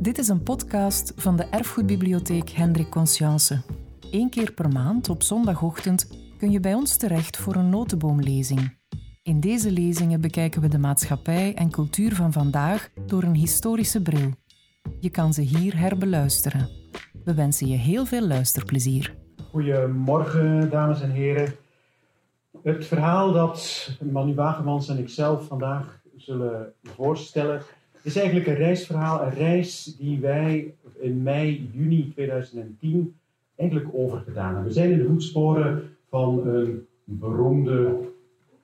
Dit is een podcast van de Erfgoedbibliotheek Hendrik Conscience. Eén keer per maand op zondagochtend kun je bij ons terecht voor een notenboomlezing. In deze lezingen bekijken we de maatschappij en cultuur van vandaag door een historische bril. Je kan ze hier herbeluisteren. We wensen je heel veel luisterplezier. Goedemorgen, dames en heren. Het verhaal dat Manu Wagemans en ikzelf vandaag zullen voorstellen, is eigenlijk een reisverhaal. Een reis die wij in mei, juni 2010 eigenlijk overgedaan hebben. We zijn in de voetsporen van een beroemde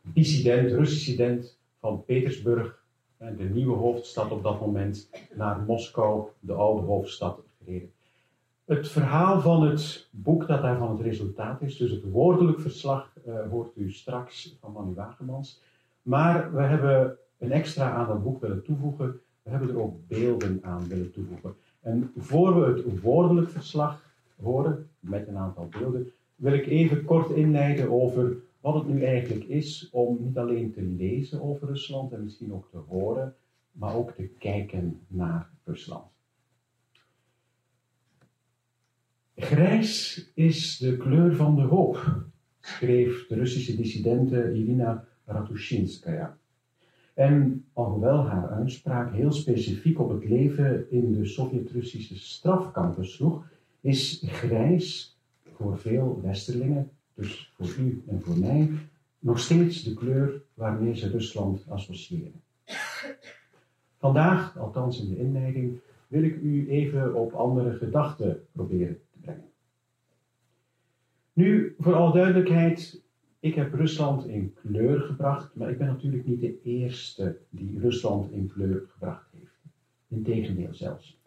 dissident, Russisch dissident van Petersburg, de nieuwe hoofdstad op dat moment, naar Moskou, de oude hoofdstad, gereden. Het verhaal van het boek dat daarvan het resultaat is, dus het woordelijk verslag, uh, hoort u straks van Manu Wagemans. Maar we hebben een extra aan dat boek willen toevoegen. We hebben er ook beelden aan willen toevoegen. En voor we het woordelijk verslag horen, met een aantal beelden, wil ik even kort inleiden over wat het nu eigenlijk is om niet alleen te lezen over Rusland en misschien ook te horen, maar ook te kijken naar Rusland. Grijs is de kleur van de hoop, schreef de Russische dissidente Irina Ratushinskaya. En alhoewel haar uitspraak heel specifiek op het leven in de Sovjet-Russische strafkampen sloeg, is grijs voor veel Westerlingen, dus voor u en voor mij, nog steeds de kleur waarmee ze Rusland associëren. Vandaag, althans in de inleiding, wil ik u even op andere gedachten proberen te brengen. Nu, voor alle duidelijkheid, ik heb Rusland in kleur gebracht, maar ik ben natuurlijk niet de eerste die Rusland in kleur gebracht heeft. Integendeel zelfs.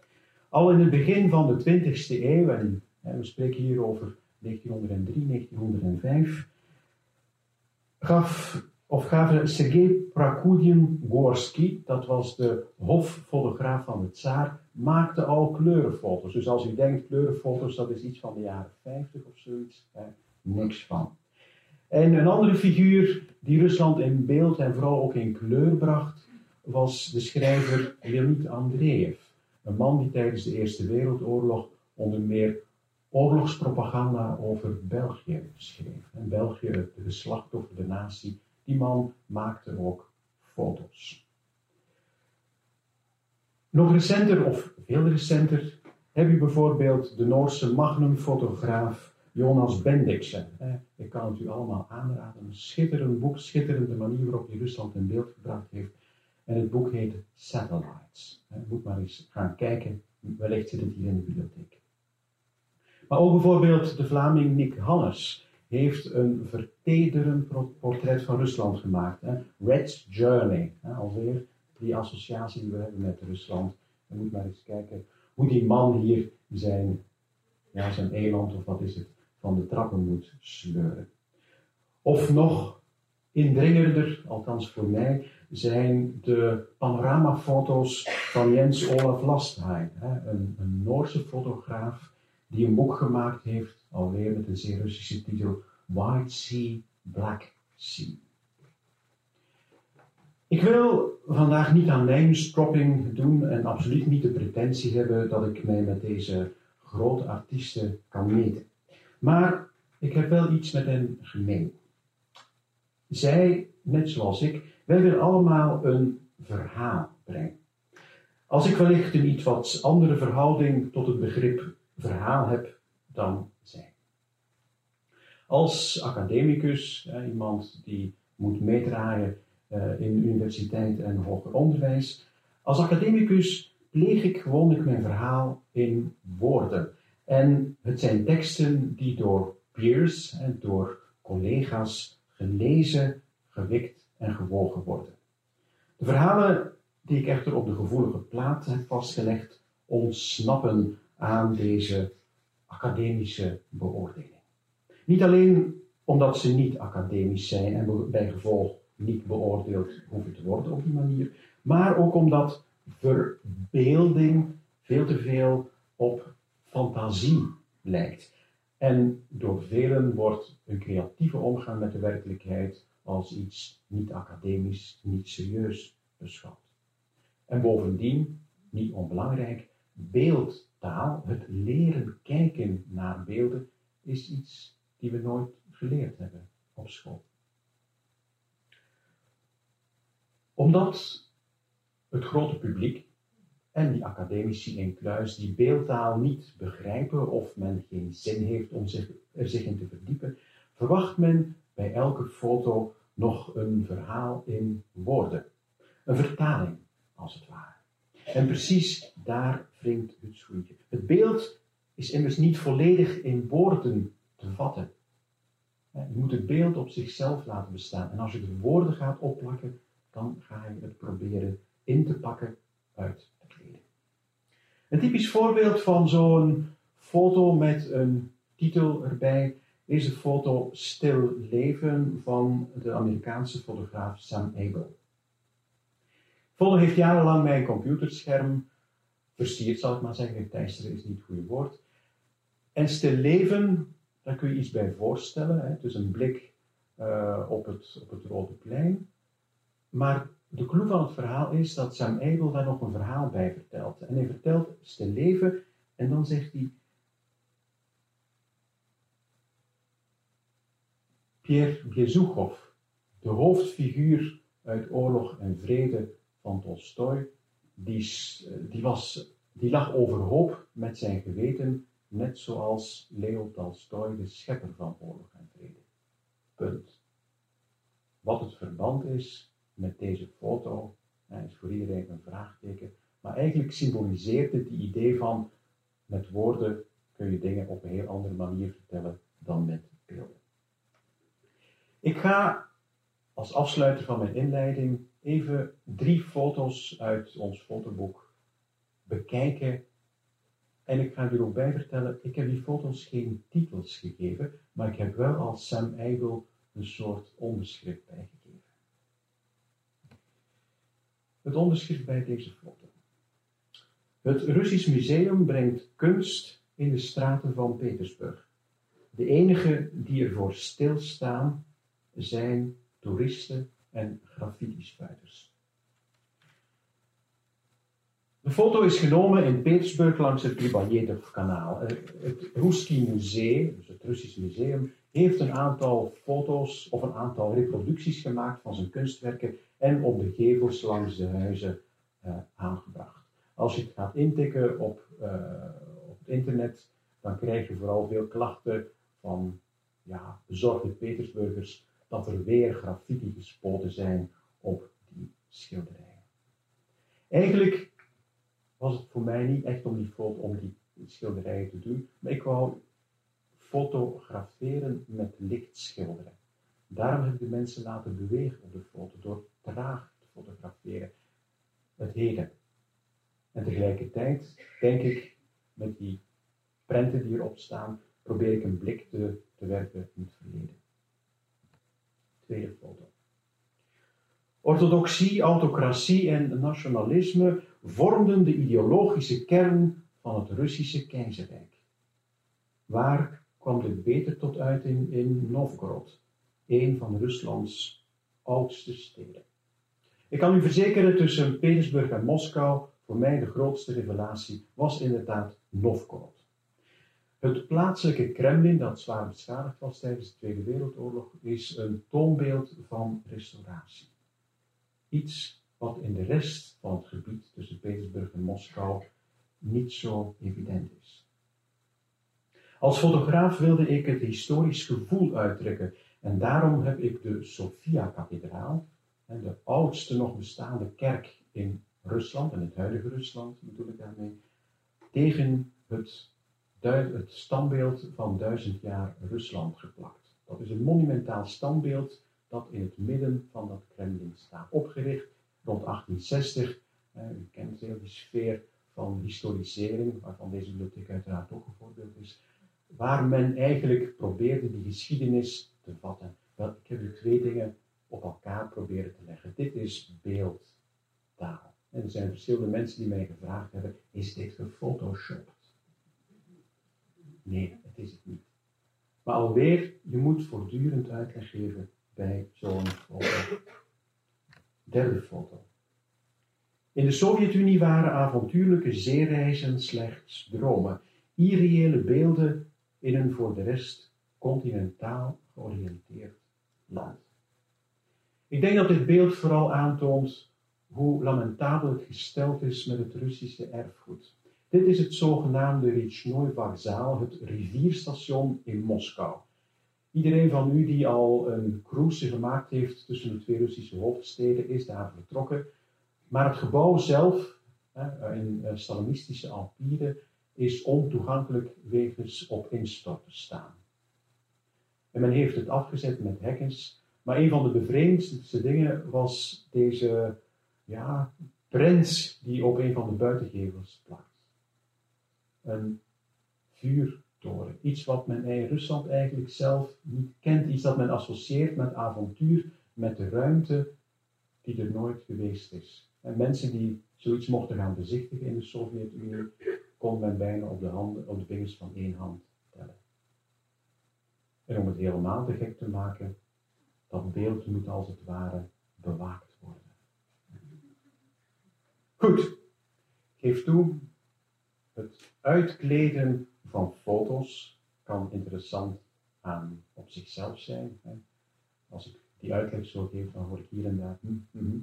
Al in het begin van de 20e eeuw, en we spreken hier over 1903, 1905, gaf, of gaven Sergei Prakudin-Gorsky, dat was de hoffotograaf van de tsaar, maakte al kleurenfoto's. Dus als u denkt kleurenfoto's, dat is iets van de jaren 50 of zoiets, hè, niks van. En een andere figuur die Rusland in beeld en vooral ook in kleur bracht, was de schrijver Leonid Andreev. Een man die tijdens de Eerste Wereldoorlog onder meer oorlogspropaganda over België schreef. En België, het geslachtoffer, de natie, die man maakte ook foto's. Nog recenter, of veel recenter, heb je bijvoorbeeld de Noorse magnumfotograaf Jonas Bendiksen. Ik kan het u allemaal aanraden. Een schitterend boek, schitterende manier waarop hij Rusland in beeld gebracht heeft. En het boek heet Satellites. Moet maar eens gaan kijken. Wellicht zit het hier in de bibliotheek. Maar ook bijvoorbeeld de Vlaming Nick Hannes heeft een vertederend portret van Rusland gemaakt. Red's Journey. Alweer die associatie die we hebben met Rusland. Je moet maar eens kijken hoe die man hier zijn, ja, zijn eland of wat is het, van de trappen moet sleuren. Of nog indringender, althans voor mij, zijn de panoramafoto's van Jens Olaf Lastheim, een, een Noorse fotograaf die een boek gemaakt heeft, alweer met een zeer Russische titel, White Sea, Black Sea. Ik wil vandaag niet aan lijnstropping doen en absoluut niet de pretentie hebben dat ik mij met deze grote artiesten kan meten. Maar ik heb wel iets met hen gemeen. Zij, net zoals ik, wij willen allemaal een verhaal brengen. Als ik wellicht een iets wat andere verhouding tot het begrip verhaal heb dan zij. Als academicus, iemand die moet meedraaien uh, in universiteit en hoger onderwijs, als academicus pleeg ik gewoonlijk mijn verhaal in woorden. En het zijn teksten die door peers en door collega's gelezen, gewikt en gewogen worden. De verhalen die ik echter op de gevoelige plaat heb vastgelegd, ontsnappen aan deze academische beoordeling. Niet alleen omdat ze niet academisch zijn en bij gevolg niet beoordeeld hoeven te worden op die manier, maar ook omdat verbeelding veel te veel op fantasie lijkt. En door velen wordt een creatieve omgang met de werkelijkheid als iets niet academisch, niet serieus beschouwd. En bovendien, niet onbelangrijk, beeldtaal, het leren kijken naar beelden, is iets die we nooit geleerd hebben op school. Omdat het grote publiek en die academici in kluis die beeldtaal niet begrijpen of men geen zin heeft om zich, er zich in te verdiepen, verwacht men bij elke foto nog een verhaal in woorden. Een vertaling, als het ware. En precies daar wringt het schoentje. Het beeld is immers niet volledig in woorden te vatten. Je moet het beeld op zichzelf laten bestaan. En als je de woorden gaat opplakken, dan ga je het proberen in te pakken uit. Een typisch voorbeeld van zo'n foto met een titel erbij is de foto Stil Leven van de Amerikaanse fotograaf Sam Abel. Foto heeft jarenlang mijn computerscherm versierd, zal ik maar zeggen. Teisteren is niet het goede woord. En Stil Leven, daar kun je iets bij voorstellen. Hè. Is een blik uh, op, het, op het Rode Plein. Maar de clue van het verhaal is dat Sam Abel daar nog een verhaal bij vertelt. En hij vertelt Stil Leven en dan zegt hij Pierre Bezukhov, de hoofdfiguur uit Oorlog en Vrede van Tolstoy, die, die, was, die lag overhoop met zijn geweten, net zoals Leo Tolstoy, de schepper van Oorlog en Vrede. Punt. Wat het verband is met deze foto, is voor iedereen een vraagteken, maar eigenlijk symboliseert het die idee van met woorden kun je dingen op een heel andere manier vertellen dan met beelden. Ik ga als afsluiter van mijn inleiding even drie foto's uit ons fotoboek bekijken. En ik ga er ook bij vertellen, ik heb die foto's geen titels gegeven, maar ik heb wel als Sam Eibel een soort onderschrift bijgegeven. Het onderschrift bij deze foto. Het Russisch Museum brengt kunst in de straten van Petersburg. De enige die ervoor stilstaan zijn toeristen en graffiti-spuiters. De foto is genomen in Petersburg langs het Gribajedov-kanaal. Eh, het Ruski Museum, dus het Russisch museum, heeft een aantal foto's of een aantal reproducties gemaakt van zijn kunstwerken en op de gevels langs de huizen uh, aangebracht. Als je het gaat intikken op, uh, op het internet, dan krijg je vooral veel klachten van ja, bezorgde Petersburgers dat er weer graffiti gespoten zijn op die schilderijen. Eigenlijk was het voor mij niet echt om die, om die schilderijen te doen, maar ik wou fotograferen met lichtschilderen. Daarom heb ik de mensen laten bewegen op de foto, door traag te fotograferen. Het heden. En tegelijkertijd denk ik, met die prenten die erop staan, probeer ik een blik te, te werpen in het verleden. Tweede foto. Orthodoxie, autocratie en nationalisme vormden de ideologische kern van het Russische keizerrijk. Waar kwam dit beter tot uit in, in Novgorod, een van Ruslands oudste steden. Ik kan u verzekeren, tussen Petersburg en Moskou, voor mij de grootste revelatie was inderdaad Novgorod. Het plaatselijke Kremlin, dat zwaar beschadigd was tijdens de Tweede Wereldoorlog, is een toonbeeld van restauratie. Iets wat in de rest van het gebied tussen Petersburg en Moskou niet zo evident is. Als fotograaf wilde ik het historisch gevoel uitdrukken en daarom heb ik de Sofia-kathedraal, de oudste nog bestaande kerk in Rusland, en het huidige Rusland bedoel ik daarmee, tegen het het standbeeld van duizend jaar Rusland geplakt. Dat is een monumentaal standbeeld dat in het midden van dat Kremlin staat. Opgericht rond 1860. u kent heel die sfeer van historisering, waarvan deze bibliotheek uiteraard ook een voorbeeld is. Waar men eigenlijk probeerde die geschiedenis te vatten. Wel, ik heb u twee dingen op elkaar proberen te leggen. Dit is beeldtaal. En er zijn verschillende mensen die mij gevraagd hebben: is dit gefotoshopt? Nee, het is het niet. Maar alweer, je moet voortdurend uitleg geven bij zo'n foto. Derde foto. In de Sovjet-Unie waren avontuurlijke zeereizen slechts dromen, irreële beelden in een voor de rest continentaal georiënteerd land. Ik denk dat dit beeld vooral aantoont hoe lamentabel het gesteld is met het Russische erfgoed. Dit is het zogenaamde Rechnoy Vokzal, het rivierstation in Moskou. Iedereen van u die al een cruise gemaakt heeft tussen de twee Russische hoofdsteden is daar vertrokken. Maar het gebouw zelf, in eh, Stalinistische Alpide, is ontoegankelijk wegens op instorten staan. En men heeft het afgezet met hekkens. Maar een van de bevreemdste dingen was deze ja, prins die op een van de buitengevels plakt. Een vuurtoren. Iets wat men in Rusland eigenlijk zelf niet kent. Iets dat men associeert met avontuur, met de ruimte die er nooit geweest is. En mensen die zoiets mochten gaan bezichtigen in de Sovjet-Unie, kon men bijna op de, handen, op de vingers van één hand tellen. En om het helemaal te gek te maken, dat beeld moet als het ware bewaakt worden. Goed, geef toe, het uitkleden van foto's kan interessant aan op zichzelf zijn. Als ik die uitleg zo geef, dan hoor ik hier en daar. Hm, hm, hm.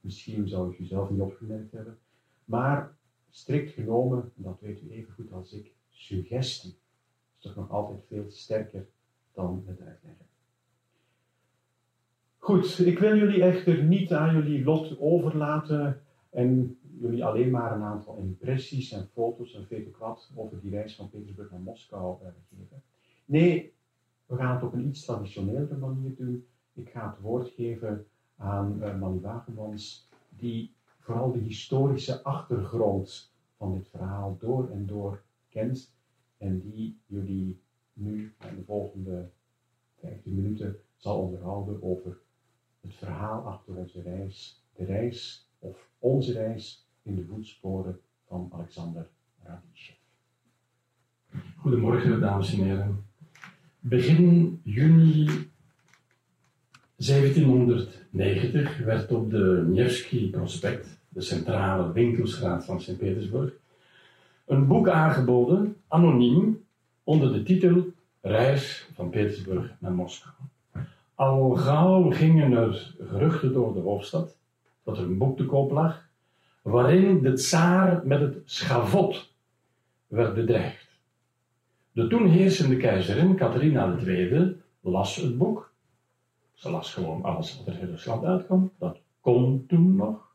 Misschien zou ik u zelf niet opgemerkt hebben. Maar strikt genomen, dat weet u even goed als ik, suggestie is toch nog altijd veel sterker dan het uitleggen. Goed, ik wil jullie echter niet aan jullie lot overlaten en jullie alleen maar een aantal impressies en foto's en weet ik wat over die reis van Petersburg naar Moskou uh, geven. Nee, we gaan het op een iets traditionelere manier doen. Ik ga het woord geven aan uh, Manu Wagemans, die vooral de historische achtergrond van dit verhaal door en door kent en die jullie nu in de volgende 15 minuten zal onderhouden over het verhaal achter onze reis, de reis of onze reis in de voetsporen van Alexander Radishev. Goedemorgen, dames en heren. Begin juni 1790 werd op de Nevsky Prospect, de centrale winkelstraat van Sint-Petersburg, een boek aangeboden, anoniem, onder de titel Reis van Petersburg naar Moskou. Al gauw gingen er geruchten door de hoofdstad dat er een boek te koop lag, waarin de tsaar met het schavot werd bedreigd. De toen heersende keizerin Catharina II las het boek. Ze las gewoon alles wat er in Rusland uitkwam. Dat kon toen nog.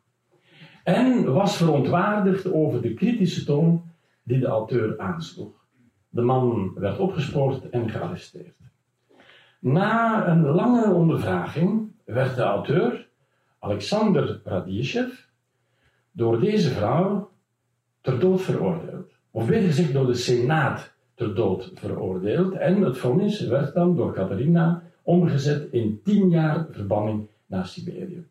En was verontwaardigd over de kritische toon die de auteur aansloeg. De man werd opgespoord en gearresteerd. Na een lange ondervraging werd de auteur, Alexander Radishev, door deze vrouw ter dood veroordeeld. Of beter gezegd door de Senaat ter dood veroordeeld. En het vonnis werd dan door Catharina omgezet in tien jaar verbanning naar Siberië.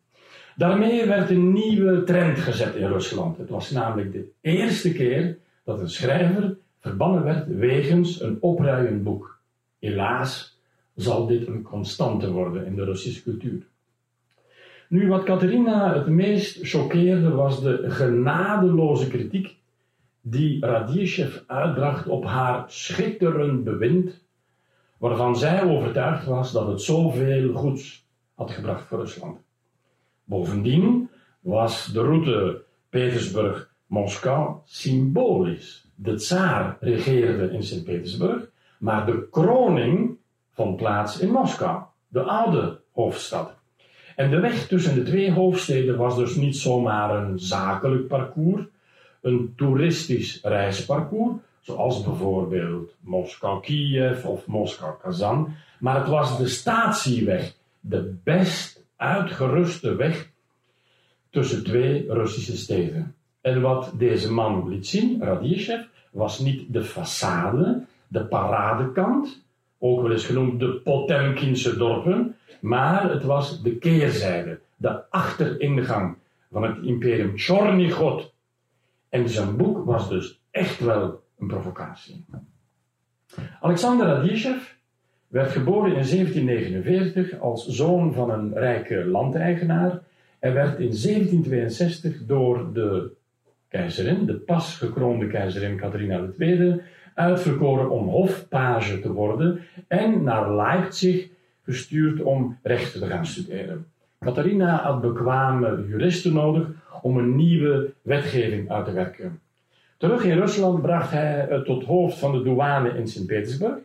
Daarmee werd een nieuwe trend gezet in Rusland. Het was namelijk de eerste keer dat een schrijver verbannen werd wegens een opruiend boek. Helaas zal dit een constante worden in de Russische cultuur. Nu, wat Catharina het meest choqueerde was de genadeloze kritiek die Radishev uitbracht op haar schitterend bewind, waarvan zij overtuigd was dat het zoveel goeds had gebracht voor Rusland. Bovendien was de route Petersburg-Moskou symbolisch de tsaar regeerde in Sint-Petersburg, maar de kroning vond plaats in Moskou, de oude hoofdstad. En de weg tussen de twee hoofdsteden was dus niet zomaar een zakelijk parcours, een toeristisch reisparcours, zoals bijvoorbeeld Moskou-Kiev of Moskou-Kazan, maar het was de statieweg, de best uitgeruste weg tussen twee Russische steden. En wat deze man liet zien, Radishev, was niet de façade, de paradekant, ook wel eens genoemd de Potemkinse dorpen, maar het was de keerzijde, de achteringang van het imperium Chornichot. En zijn boek was dus echt wel een provocatie. Alexander Radishev werd geboren in 1749 als zoon van een rijke landeigenaar Hij werd in 1762 door de keizerin, de pas gekroonde keizerin Catharina II, uitverkoren om hofpage te worden en naar Leipzig gestuurd om rechten te gaan studeren. Catharina had bekwame juristen nodig om een nieuwe wetgeving uit te werken. Terug in Rusland bracht hij het tot hoofd van de douane in Sint-Petersburg.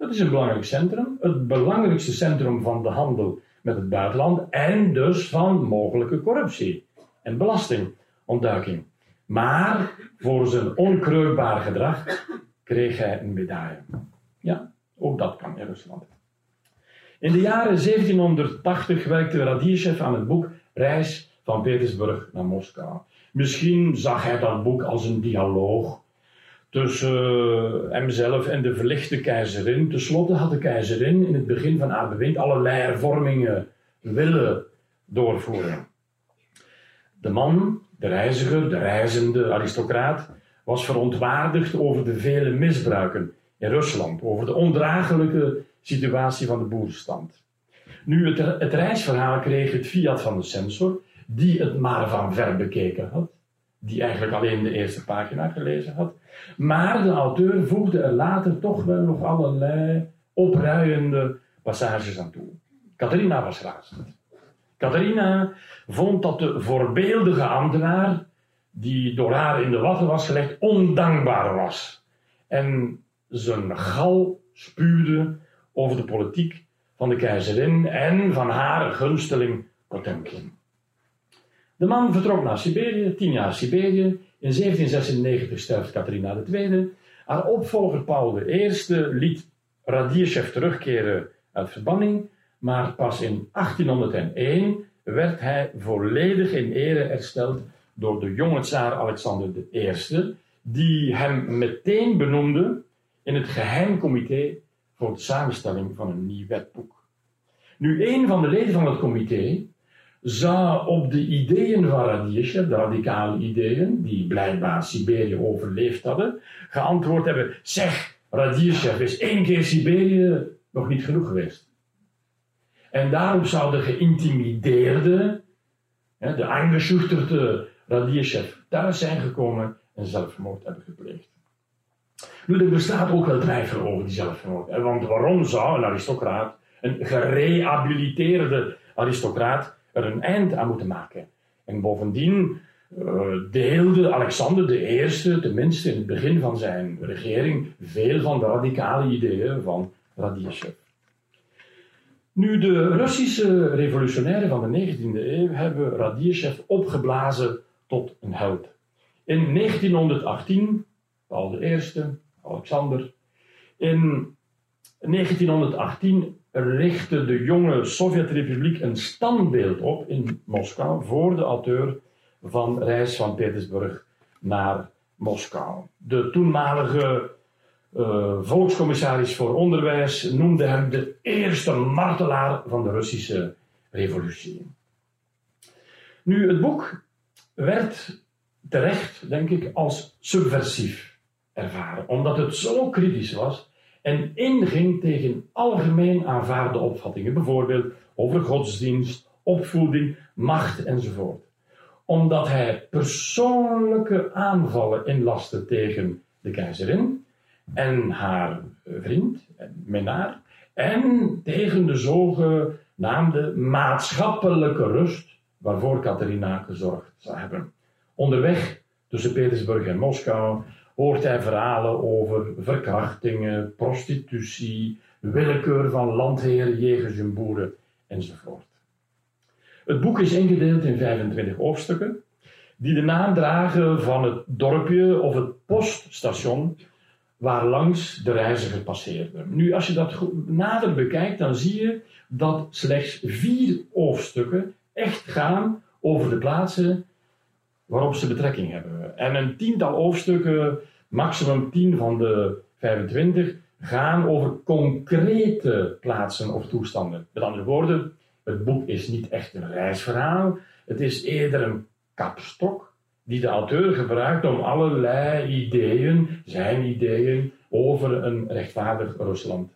Dat is een belangrijk centrum, het belangrijkste centrum van de handel met het buitenland en dus van mogelijke corruptie en belastingontduiking. Maar voor zijn onkreukbaar gedrag kreeg hij een medaille. Ja, ook dat kan in Rusland. In de jaren 1780 werkte Radieschev aan het boek Reis van Petersburg naar Moskou. Misschien zag hij dat boek als een dialoog tussen hemzelf en de verlichte keizerin. Ten slotte had de keizerin in het begin van haar bewind allerlei hervormingen willen doorvoeren. De man, de reiziger, de reizende aristocraat, was verontwaardigd over de vele misbruiken in Rusland, over de ondraaglijke situatie van de boerenstand. Nu, het, het reisverhaal kreeg het fiat van de censor, die het maar van ver bekeken had, die eigenlijk alleen de eerste pagina gelezen had. Maar de auteur voegde er later toch wel nog allerlei opruiende passages aan toe. Catharina was razend. Catharina vond dat de voorbeeldige ambtenaar, die door haar in de watten was gelegd, ondankbaar was. En zijn gal spuwde over de politiek van de keizerin en van haar gunsteling Potemkin. De man vertrok naar Siberië, tien jaar Siberië. In 1796 sterft Catharina II. Haar opvolger Paul I liet Radieschev terugkeren uit verbanning, maar pas in 1801 werd hij volledig in ere hersteld door de jonge tsaar Alexander I, die hem meteen benoemde in het geheimcomité voor de samenstelling van een nieuw wetboek. Nu, een van de leden van het comité zou op de ideeën van Radieschev, de radicale ideeën, die blijkbaar Siberië overleefd hadden, geantwoord hebben: Zeg, Radieschev is één keer Siberië nog niet genoeg geweest. En daarom zou de geïntimideerde, de aangeschuchterde Radieschev thuis zijn gekomen en zelfmoord hebben gepleegd. Nu, er bestaat ook wel twijfel over die zelfmoord. Want waarom zou een aristocraat, een gerehabiliteerde aristocraat, er een eind aan moeten maken? En bovendien uh, deelde Alexander I, tenminste in het begin van zijn regering, veel van de radicale ideeën van Radieschev. Nu, de Russische revolutionairen van de 19e eeuw hebben Radieschev opgeblazen tot een held. In 1918, Paul I, Alexander. In 1918 richtte de jonge Sovjet-Republiek een standbeeld op in Moskou voor de auteur van Reis van Petersburg naar Moskou. De toenmalige uh, volkscommissaris voor onderwijs noemde hem de eerste martelaar van de Russische revolutie. Nu, het boek werd terecht, denk ik, als subversief ervaren, omdat het zo kritisch was en inging tegen algemeen aanvaarde opvattingen, bijvoorbeeld over godsdienst, opvoeding, macht enzovoort. Omdat hij persoonlijke aanvallen inlastte tegen de keizerin en haar vriend, Menaar, en tegen de zogenaamde maatschappelijke rust waarvoor Catharina gezorgd zou hebben. Onderweg tussen Petersburg en Moskou hoort hij verhalen over verkrachtingen, prostitutie, willekeur van landheren, jegers en boeren enzovoort. Het boek is ingedeeld in 25 hoofdstukken, die de naam dragen van het dorpje of het poststation waar langs de reiziger passeerde. Nu, als je dat nader bekijkt, dan zie je dat slechts vier hoofdstukken echt gaan over de plaatsen waarop ze betrekking hebben. En een tiental hoofdstukken maximum 10 van de 25 gaan over concrete plaatsen of toestanden. Met andere woorden, het boek is niet echt een reisverhaal, het is eerder een kapstok die de auteur gebruikt om allerlei ideeën, zijn ideeën, over een rechtvaardig Rusland,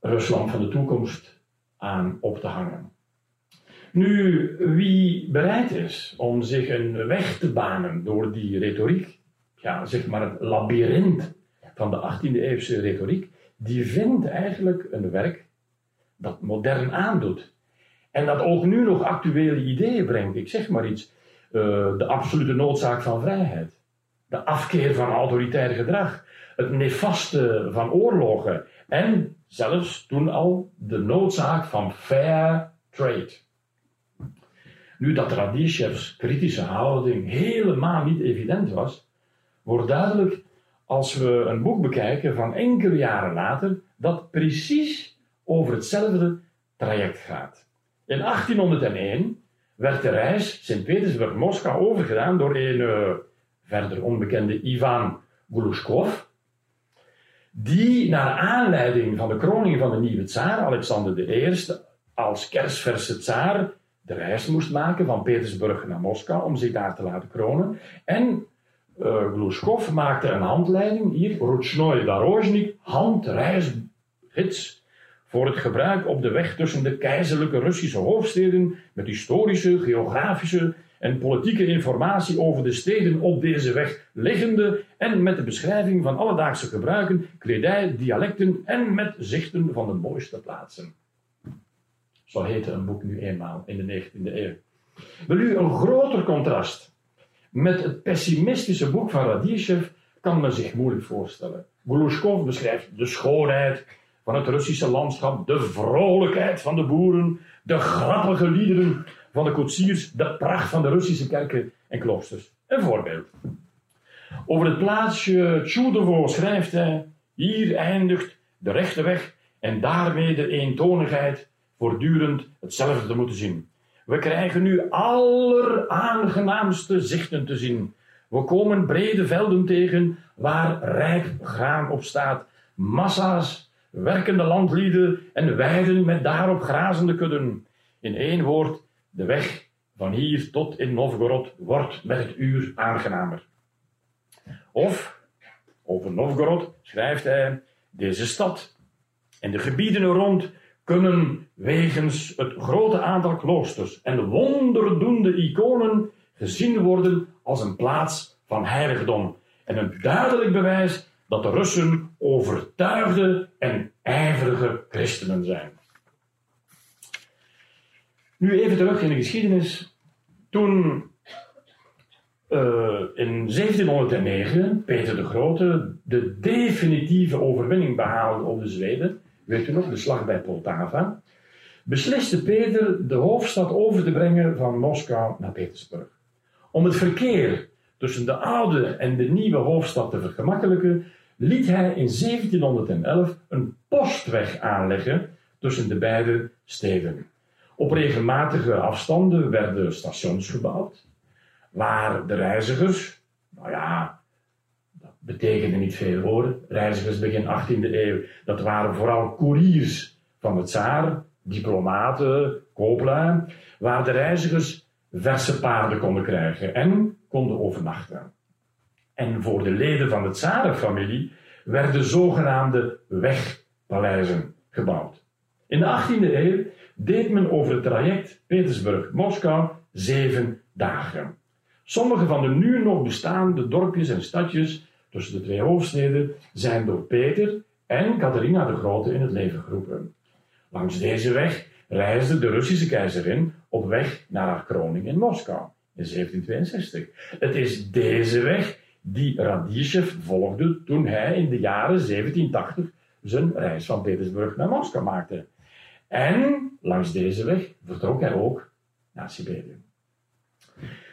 Rusland van de toekomst aan op te hangen. Nu, wie bereid is om zich een weg te banen door die retoriek, ja, zeg maar het labyrint van de 18e eeuwse retoriek, die vindt eigenlijk een werk dat modern aandoet. En dat ook nu nog actuele ideeën brengt. Ik zeg maar iets. Uh, de absolute noodzaak van vrijheid. De afkeer van autoritair gedrag. Het nefaste van oorlogen. En zelfs toen al de noodzaak van fair trade. Nu dat Radishevs kritische houding helemaal niet evident was, wordt duidelijk als we een boek bekijken van enkele jaren later, dat precies over hetzelfde traject gaat. In 1801 werd de reis Sint-Petersburg-Moskou overgedaan door een uh, verder onbekende Ivan Glushkov, die naar aanleiding van de kroning van de nieuwe tsaar Alexander I als kerstverse tsaar de reis moest maken van Petersburg naar Moskou om zich daar te laten kronen. En uh, Glushkov maakte een handleiding, hier, Ruchnoy Darozhnik, handreisgids voor het gebruik op de weg tussen de keizerlijke Russische hoofdsteden met historische, geografische en politieke informatie over de steden op deze weg liggende en met de beschrijving van alledaagse gebruiken, kledij, dialecten en met zichten van de mooiste plaatsen. Zo heette een boek nu eenmaal in de 19e eeuw. Wil u een groter contrast met het pessimistische boek van Radishev kan men zich moeilijk voorstellen. Glushkov beschrijft de schoonheid van het Russische landschap, de vrolijkheid van de boeren, de grappige liederen van de koetsiers, de pracht van de Russische kerken en kloosters. Een voorbeeld. Over het plaatsje Tjudovo schrijft hij: Hier eindigt de rechte weg en daarmee de eentonigheid voortdurend hetzelfde te moeten zien. We krijgen nu alleraangenaamste zichten te zien. We komen brede velden tegen waar rijp graan op staat, massa's werkende landlieden en weiden met daarop grazende kudden. In één woord, de weg van hier tot in Novgorod wordt met het uur aangenamer. Of, over Novgorod schrijft hij, deze stad en de gebieden rond kunnen wegens het grote aantal kloosters en de wonderdoende iconen gezien worden als een plaats van heiligdom en een duidelijk bewijs dat de Russen overtuigde en ijverige christenen zijn. Nu even terug in de geschiedenis. Toen uh, in 1709 Peter de Grote de definitieve overwinning behaalde op de Zweden, weet u nog, de slag bij Poltava, besliste Peter de hoofdstad over te brengen van Moskou naar Petersburg. Om het verkeer tussen de oude en de nieuwe hoofdstad te vergemakkelijken, liet hij in 1711 een postweg aanleggen tussen de beide steden. Op regelmatige afstanden werden stations gebouwd, waar de reizigers, nou ja, betekende niet veel hoor, reizigers begin 18e eeuw, dat waren vooral couriers van het tsaar, diplomaten, kooplui, waar de reizigers verse paarden konden krijgen en konden overnachten. En voor de leden van de tsarenfamilie werden zogenaamde wegpaleizen gebouwd. In de 18e eeuw deed men over het traject Petersburg-Moskou zeven dagen. Sommige van de nu nog bestaande dorpjes en stadjes tussen de twee hoofdsteden zijn door Peter en Catharina de Grote in het leven geroepen. Langs deze weg reisde de Russische keizerin op weg naar haar kroning in Moskou in 1762. Het is deze weg die Radishev volgde toen hij in de jaren 1780 zijn reis van Petersburg naar Moskou maakte. En langs deze weg vertrok hij ook naar Siberië.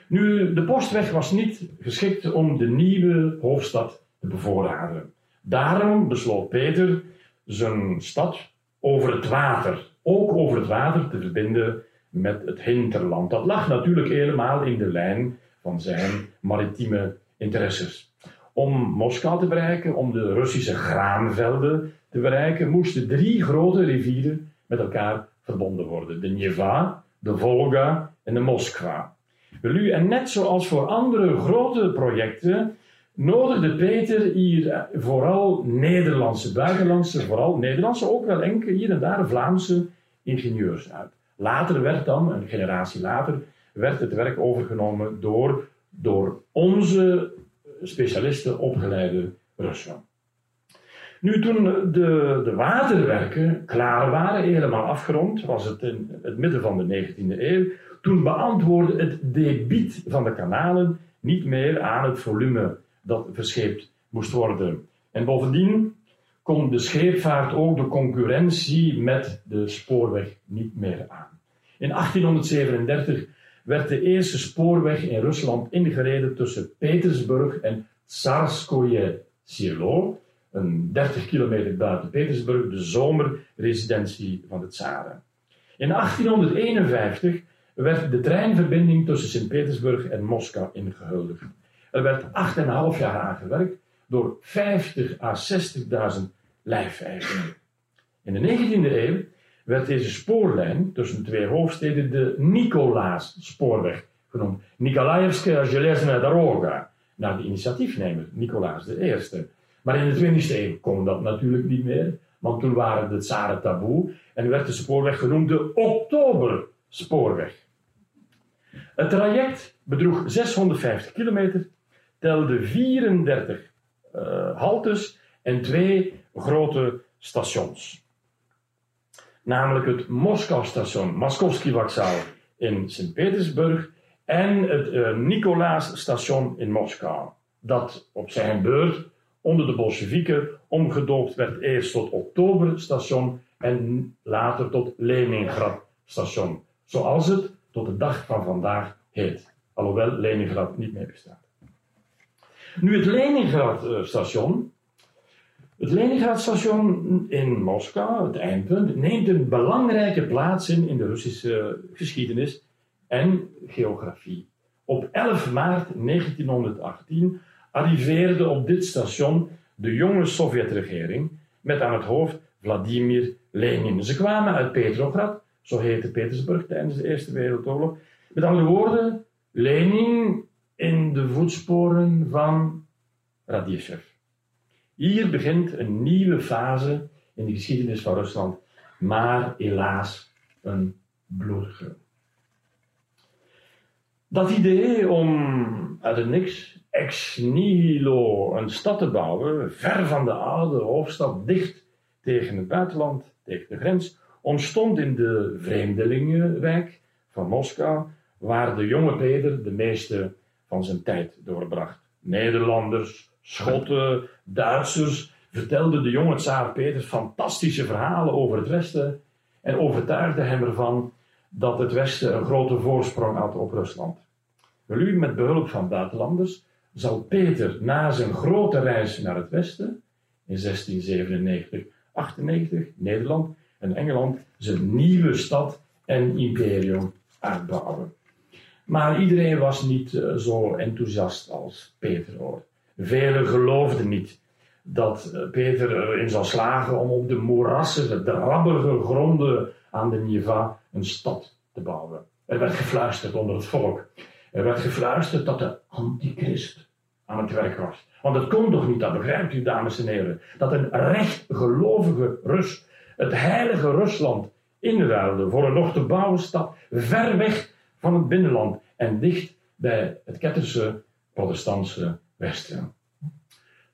Nu, de postweg was niet geschikt om de nieuwe hoofdstad te bevoorraden. Daarom besloot Peter zijn stad over het water, ook over het water, te verbinden met het hinterland. Dat lag natuurlijk helemaal in de lijn van zijn maritieme interesses. Om Moskou te bereiken, om de Russische graanvelden te bereiken, moesten drie grote rivieren met elkaar verbonden worden: de Neva, de Volga en de Moskva. En net zoals voor andere grote projecten nodigde Peter hier vooral Nederlandse, buitenlandse, vooral Nederlandse, ook wel enkele hier en daar Vlaamse ingenieurs uit. Later werd dan, een generatie later, werd het werk overgenomen door, door onze specialisten opgeleide Russen. Nu, toen de, de waterwerken klaar waren, helemaal afgerond, was het in het midden van de 19e eeuw, toen beantwoordde het debiet van de kanalen niet meer aan het volume dat verscheept moest worden. En bovendien kon de scheepvaart ook de concurrentie met de spoorweg niet meer aan. In 1837 werd de eerste spoorweg in Rusland ingereden tussen Petersburg en Tsarskoye Selo, een 30 kilometer buiten Petersburg, de zomerresidentie van de tsaren. In 1851 werd de treinverbinding tussen Sint-Petersburg en Moskou ingehuldigd. Er werd 8,5 jaar aan gewerkt door 50 à 60.000 lijfeigenen. In de 19e eeuw werd deze spoorlijn tussen twee hoofdsteden de Nicolaas-spoorweg genoemd. Nikolaevskaya Железная Doroga, naar de initiatiefnemer Nicolaas I. Maar in de 20e eeuw kon dat natuurlijk niet meer, want toen waren de tsaren taboe en werd de spoorweg genoemd de Oktoberspoorweg. Het traject bedroeg 650 kilometer, telde 34 uh, haltes en twee grote stations. Namelijk het Moskou-station, Moskovsky Vokzaal in Sint-Petersburg en het uh, Nicolaas-station in Moskou. Dat op zijn beurt onder de Bolsjewieken omgedoopt werd eerst tot Oktoberstation en later tot Leningrad-station. Zoals het tot de dag van vandaag heet. Alhoewel Leningrad niet meer bestaat. Nu het Leningrad-station. Het Leningrad-station in Moskou, het eindpunt, neemt een belangrijke plaats in in de Russische geschiedenis en geografie. Op 11 maart 1918 arriveerde op dit station de jonge Sovjetregering met aan het hoofd Vladimir Lenin. Ze kwamen uit Petrograd, zo heette Petersburg tijdens de Eerste Wereldoorlog. Met andere woorden, Lenin in de voetsporen van Radiev. Hier begint een nieuwe fase in de geschiedenis van Rusland, maar helaas een bloedige. Dat idee om uit het niks ex nihilo een stad te bouwen, ver van de oude hoofdstad, dicht tegen het buitenland, tegen de grens, ontstond in de Vreemdelingenwijk van Moskou, waar de jonge Peter de meeste van zijn tijd doorbracht. Nederlanders, Schotten, Duitsers vertelden de jonge tsaar Peter fantastische verhalen over het Westen en overtuigden hem ervan dat het Westen een grote voorsprong had op Rusland. Wel met behulp van buitenlanders zal Peter na zijn grote reis naar het Westen in 1697, 98, Nederland en Engeland zijn nieuwe stad en imperium uitbouwen. Maar iedereen was niet eh, zo enthousiast als Peter hoor. Velen geloofden niet dat eh, Peter erin zou slagen om op de moerassige, drabbige gronden aan de Niva een stad te bouwen. Er werd gefluisterd onder het volk. Er werd gefluisterd dat de antichrist aan het werk was. Want het kon toch niet, dat begrijpt u, dames en heren, dat een rechtgelovige Rus het heilige Rusland inruilde voor een nog te bouwen stad ver weg van het binnenland en dicht bij het ketterse protestantse Westen.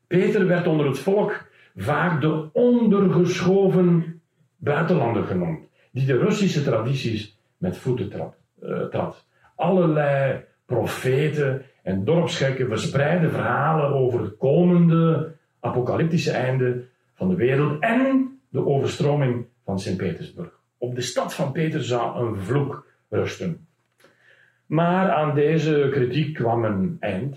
Peter werd onder het volk vaak de ondergeschoven buitenlander genoemd, die de Russische tradities met voeten trad. Uh, trad. Allerlei profeten en dorpsgekken verspreiden verhalen over het komende apocalyptische einde van de wereld en de overstroming van Sint-Petersburg. Op de stad van Peter zou een vloek rusten. Maar aan deze kritiek kwam een eind.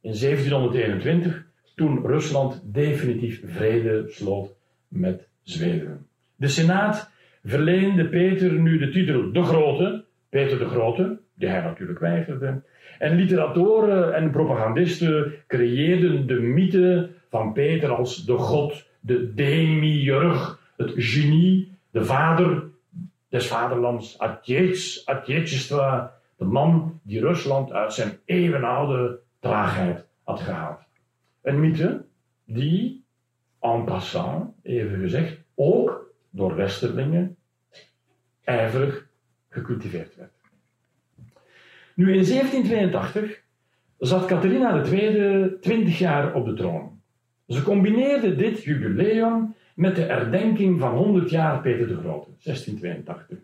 In 1721, toen Rusland definitief vrede sloot met Zweden. De Senaat verleende Peter nu de titel De Grote, Peter de Grote, die hij natuurlijk weigerde. En literatoren en propagandisten creëerden de mythe van Peter als de god, de demiurg, het genie, de vader des vaderlands, Atjetjestva, de man die Rusland uit zijn eeuwenoude traagheid had gehaald. Een mythe die, en passant, even gezegd, ook door Westerlingen ijverig gecultiveerd werd. Nu in 1782 zat Catharina II 20 jaar op de troon. Ze combineerde dit jubileum met de herdenking van 100 jaar Peter de Grote, 1682.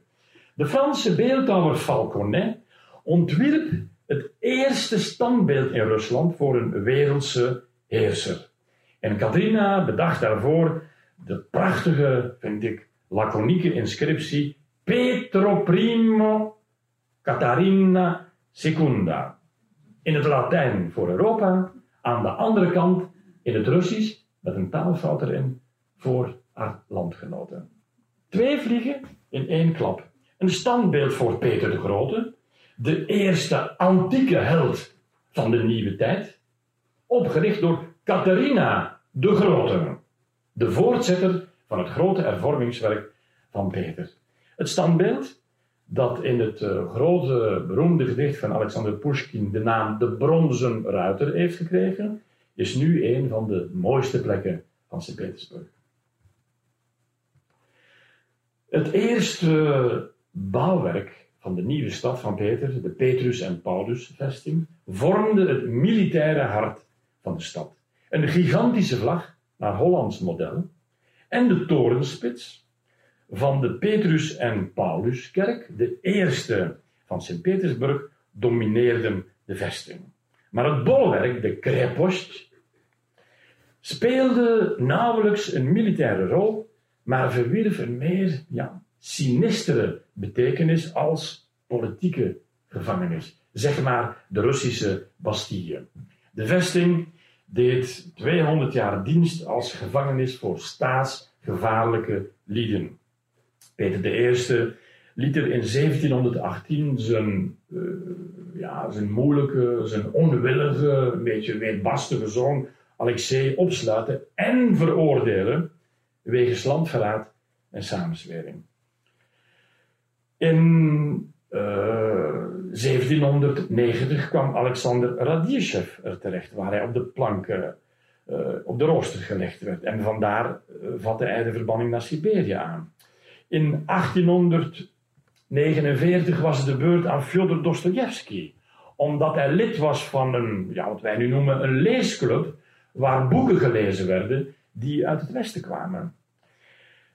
De Franse beeldhouwer Falconet ontwierp het eerste standbeeld in Rusland voor een wereldse heerser. En Catharina bedacht daarvoor de prachtige, vind ik, laconieke inscriptie Petro Primo Catarina Secunda. In het Latijn voor Europa, aan de andere kant in het Russisch, met een taalfout erin, voor haar landgenoten. Twee vliegen in één klap. Een standbeeld voor Peter de Grote, de eerste antieke held van de nieuwe tijd, opgericht door Catharina de Grote, de voortzetter van het grote hervormingswerk van Peter. Het standbeeld, dat in het uh, grote beroemde gedicht van Alexander Pushkin de naam de Bronzen Ruiter heeft gekregen, is nu een van de mooiste plekken van Sint-Petersburg. Het eerste bouwwerk van de nieuwe stad van Peter, de Petrus en Paulus vesting, vormde het militaire hart van de stad. Een gigantische vlag naar Hollands model en de torenspits van de Petrus en Pauluskerk, de eerste van Sint-Petersburg, domineerden de vesting. Maar het bolwerk, de krepost, speelde nauwelijks een militaire rol, maar verwierf een meer ja, sinistere betekenis als politieke gevangenis. Zeg maar de Russische Bastille. De vesting deed 200 jaar dienst als gevangenis voor staatsgevaarlijke lieden. Peter I liet er in 1718 zijn, uh, ja, zijn moeilijke, zijn onwillige, een beetje weerbarstige zoon Alexei opsluiten en veroordelen wegens landverraad en samenzwering. In uh, eh, 1790 kwam Alexander Radieschev er terecht, waar hij op de plank, uh, op de rooster gelegd werd. En vandaar vatte hij de verbanning naar Siberië aan. In 1849 was de beurt aan Fyodor Dostoevsky, omdat hij lid was van een, ja, wat wij nu noemen, een leesclub, waar boeken gelezen werden die uit het Westen kwamen.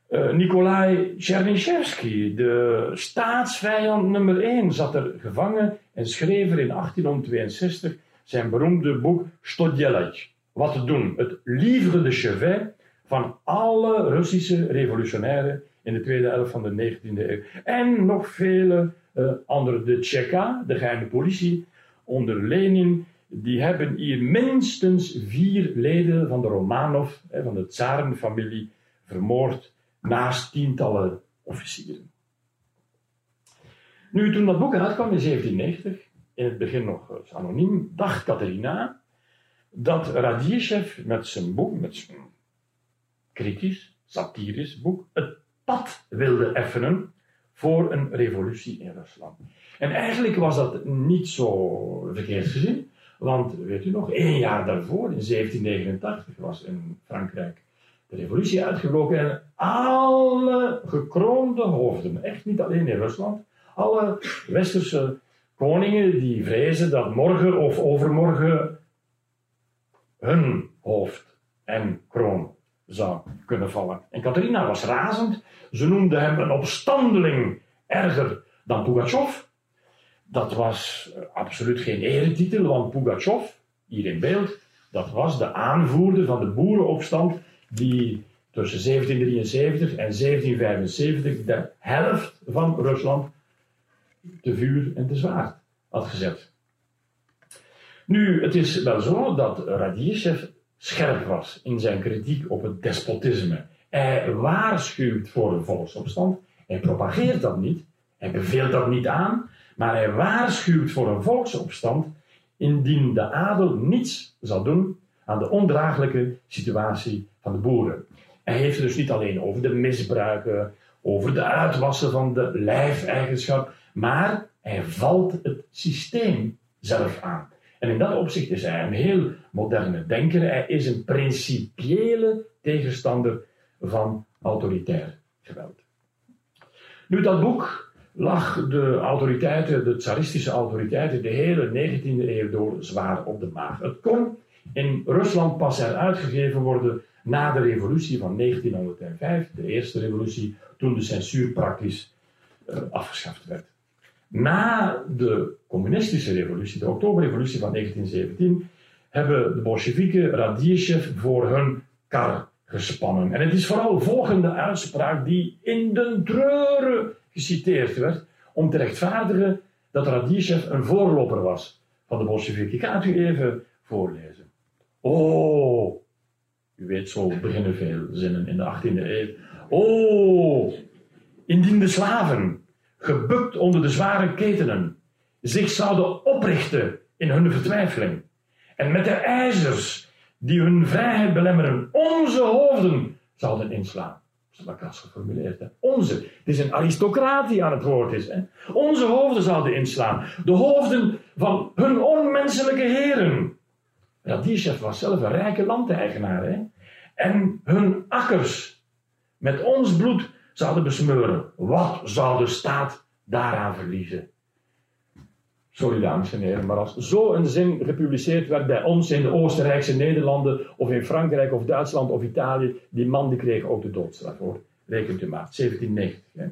Uh, Nikolai Chernyshevsky, de staatsvijand nummer 1, zat er gevangen en schreef er in 1862 zijn beroemde boek Stodjelaj. Wat te doen? Het livre de chevet van alle Russische revolutionairen in de tweede helft van de 19e eeuw. En nog vele uh, andere. De Tsjeka, de geheime politie, onder Lenin, die hebben hier minstens vier leden van de Romanov, van de tsarenfamilie, vermoord, naast tientallen officieren. Nu, toen dat boek uitkwam in 1790, in het begin nog eh, anoniem, dacht Catharina dat Radieschev met zijn boek, met zijn kritisch, satirisch boek, het pad wilde effenen voor een revolutie in Rusland. En eigenlijk was dat niet zo verkeerd gezien, want weet u nog, één jaar daarvoor, in 1789, was in Frankrijk de revolutie uitgebroken en alle gekroonde hoofden, echt niet alleen in Rusland, alle westerse koningen die vrezen dat morgen of overmorgen hun hoofd en kroon zou kunnen vallen. En Catharina was razend. Ze noemde hem een opstandeling erger dan Pugachev. Dat was eh, absoluut geen eretitel, want Pugachev, hier in beeld, dat was de aanvoerder van de boerenopstand die tussen 1773 en 1775 de helft van Rusland te vuur en te zwaard had gezet. Nu, het is wel zo dat Radieschev scherp was in zijn kritiek op het despotisme. Hij waarschuwt voor een volksopstand. Hij propageert dat niet. Hij beveelt dat niet aan. Maar hij waarschuwt voor een volksopstand indien de adel niets zal doen aan de ondraaglijke situatie van de boeren. Hij heeft het dus niet alleen over de misbruiken, over de uitwassen van de lijfeigenschap, maar hij valt het systeem zelf aan. En in dat opzicht is hij een heel moderne denker. Hij is een principiële tegenstander van autoritair geweld. Nu, dat boek lag de autoriteiten, de tsaristische autoriteiten, de hele 19e eeuw door zwaar op de maag. Het kon in Rusland pas uitgegeven worden na de revolutie van 1905, de eerste revolutie, toen de censuur praktisch uh, afgeschaft werd. Na de communistische revolutie, de oktoberrevolutie van 1917, hebben de Bolsjewieken Radieschev voor hun kar gespannen. En het is vooral volgende uitspraak die in de treuren geciteerd werd om te rechtvaardigen dat Radieschev een voorloper was van de Bolsjewieken. Ik ga het u even voorlezen. Oh, u weet, zo beginnen veel zinnen in de 18e eeuw. Oh, indien de slaven, gebukt onder de zware ketenen, zich zouden oprichten in hun vertwijfeling en met de ijzers die hun vrijheid belemmeren, onze hoofden zouden inslaan. Dat is kras geformuleerd. Onze. Het is een aristocraat die aan het woord is. Hè? Onze hoofden zouden inslaan. De hoofden van hun onmenselijke heren. Radishev was zelf een rijke landeigenaar. Hè? En hun akkers met ons bloed zouden besmeuren. Wat zou de staat daaraan verliezen? Sorry dames en heren, maar als zo een zin gepubliceerd werd bij ons in de Oostenrijkse Nederlanden, of in Frankrijk of Duitsland of Italië, die man die kreeg ook de doodstraf hoor. Rekent u maar, 1790. Hè.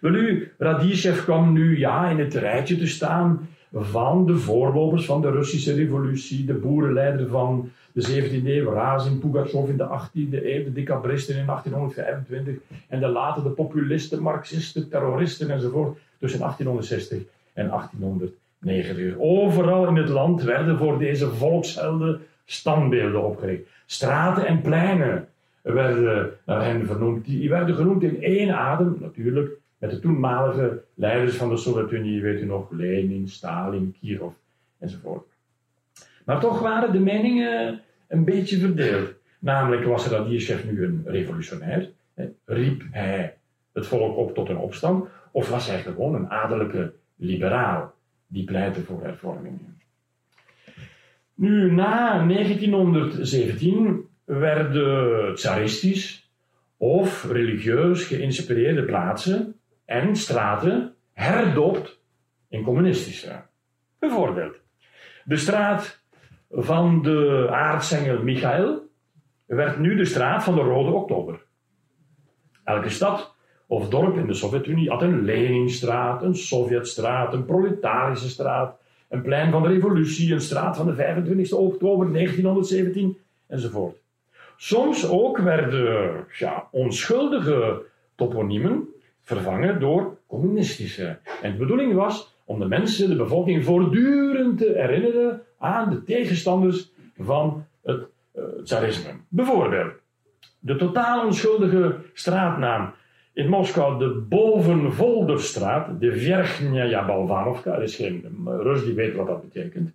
Wel u, Radishev kwam nu ja in het rijtje te staan van de voorlopers van de Russische revolutie, de boerenleider van de 17e eeuw, Razin, Pugachev in de 18e eeuw, de decabristen in 1825 en de later de populisten, marxisten, terroristen enzovoort tussen 1860 en 1890. Overal in het land werden voor deze volkshelden standbeelden opgericht. Straten en pleinen werden naar hen vernoemd. Die werden genoemd in één adem, natuurlijk, met de toenmalige leiders van de Sovjet-Unie, weet u nog, Lenin, Stalin, Kirov enzovoort. Maar toch waren de meningen een beetje verdeeld. Namelijk was Radieschev nu een revolutionair, riep hij het volk op tot een opstand, of was hij gewoon een adellijke liberaal die pleitte voor hervormingen. Nu, na 1917 werden tsaristisch of religieus geïnspireerde plaatsen en straten herdoopt in communistische. Bijvoorbeeld, de straat van de aartsengel Michael werd nu de straat van de Rode Oktober. Elke stad of dorp in de Sovjet-Unie had een Leninstraat, een Sovjetstraat, een proletarische straat, een plein van de revolutie, een straat van de 25 oktober 1917 enzovoort. Soms ook werden ja, onschuldige toponiemen vervangen door communistische. En de bedoeling was om de mensen, de bevolking, voortdurend te herinneren aan de tegenstanders van het uh, tsarisme. Bijvoorbeeld, de totaal onschuldige straatnaam in Moskou de Bovenvolderstraat, de Vergnaya Balvanovka. Er is geen Rus die weet wat dat betekent.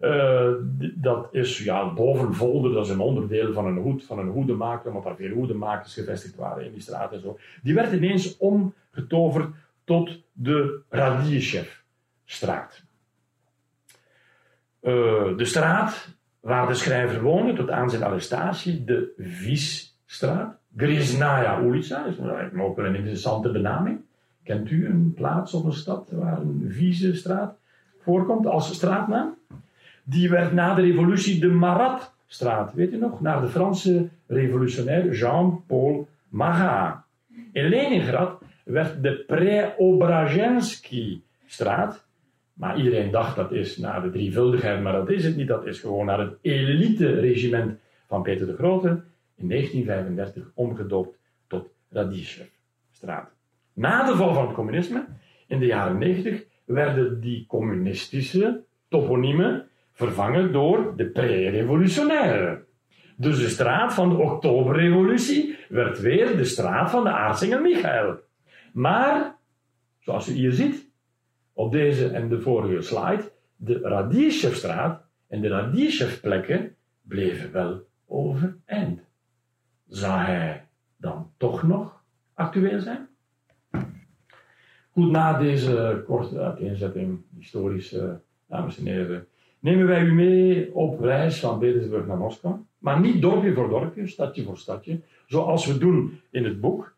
Uh, dat is ja, Bovenvolder, dat is een onderdeel van een hoed, van een hoedemaker, omdat daar veel hoedemakers gevestigd waren in die straat en zo. Die werd ineens omgetoverd tot de Radieschev-straat. Uh, de straat waar de schrijver woonde tot aan zijn arrestatie, de Viesstraat. Grisnaya Ulica is ook wel een interessante benaming. Kent u een plaats of een stad waar een vieze straat voorkomt als straatnaam? Die werd na de revolutie de Maratstraat, weet u nog? Naar de Franse revolutionair Jean-Paul Marat. In Leningrad werd de Preobrazhensky-straat, maar iedereen dacht dat is naar de drievuldigheid, maar dat is het niet. Dat is gewoon naar het elite-regiment van Peter de Grote in 1935 omgedoopt tot Radishev-straat. Na de val van het communisme, in de jaren 90, werden die communistische toponiemen vervangen door de pre-revolutionaire. Dus de straat van de Oktoberrevolutie werd weer de straat van de aartsengel Michael. Maar, zoals u hier ziet, op deze en de vorige slide, de Radishevstraat en de Radishevplekken bleven wel overeind. Zou hij dan toch nog actueel zijn? Goed, na deze korte uiteenzetting, historische dames en heren, nemen wij u mee op reis van Petersburg naar Moskou. Maar niet dorpje voor dorpje, stadje voor stadje, zoals we doen in het boek.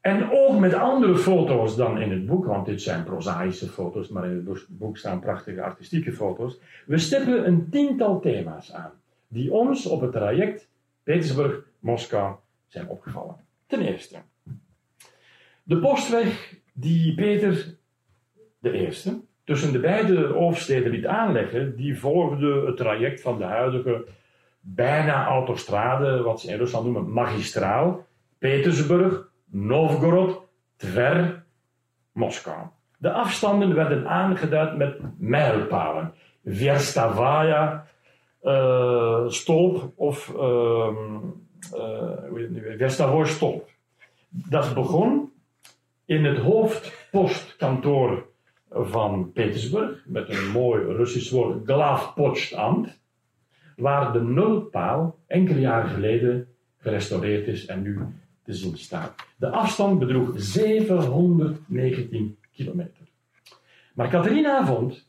En ook met andere foto's dan in het boek, want dit zijn prozaïsche foto's, maar in het boek staan prachtige artistieke foto's. We stippen een tiental thema's aan, die ons op het traject Petersburg-Moskou zijn opgevallen. Ten eerste, de postweg die Peter de Eerste tussen de beide hoofdsteden liet aanleggen, die volgde het traject van de huidige bijna autostrade, wat ze in Rusland noemen magistraal, Petersburg, Novgorod, Tver, Moskou. De afstanden werden aangeduid met mijlpalen. Verstavaya, uh, stolp of uh, uh, Verstavoy stolp. Dat begon in het hoofdpostkantoor van Petersburg, met een mooi Russisch woord, Glavpochtamt, waar de nulpaal enkele jaren geleden gerestaureerd is en nu te zien staat. De afstand bedroeg 719 kilometer. Maar Catharina vond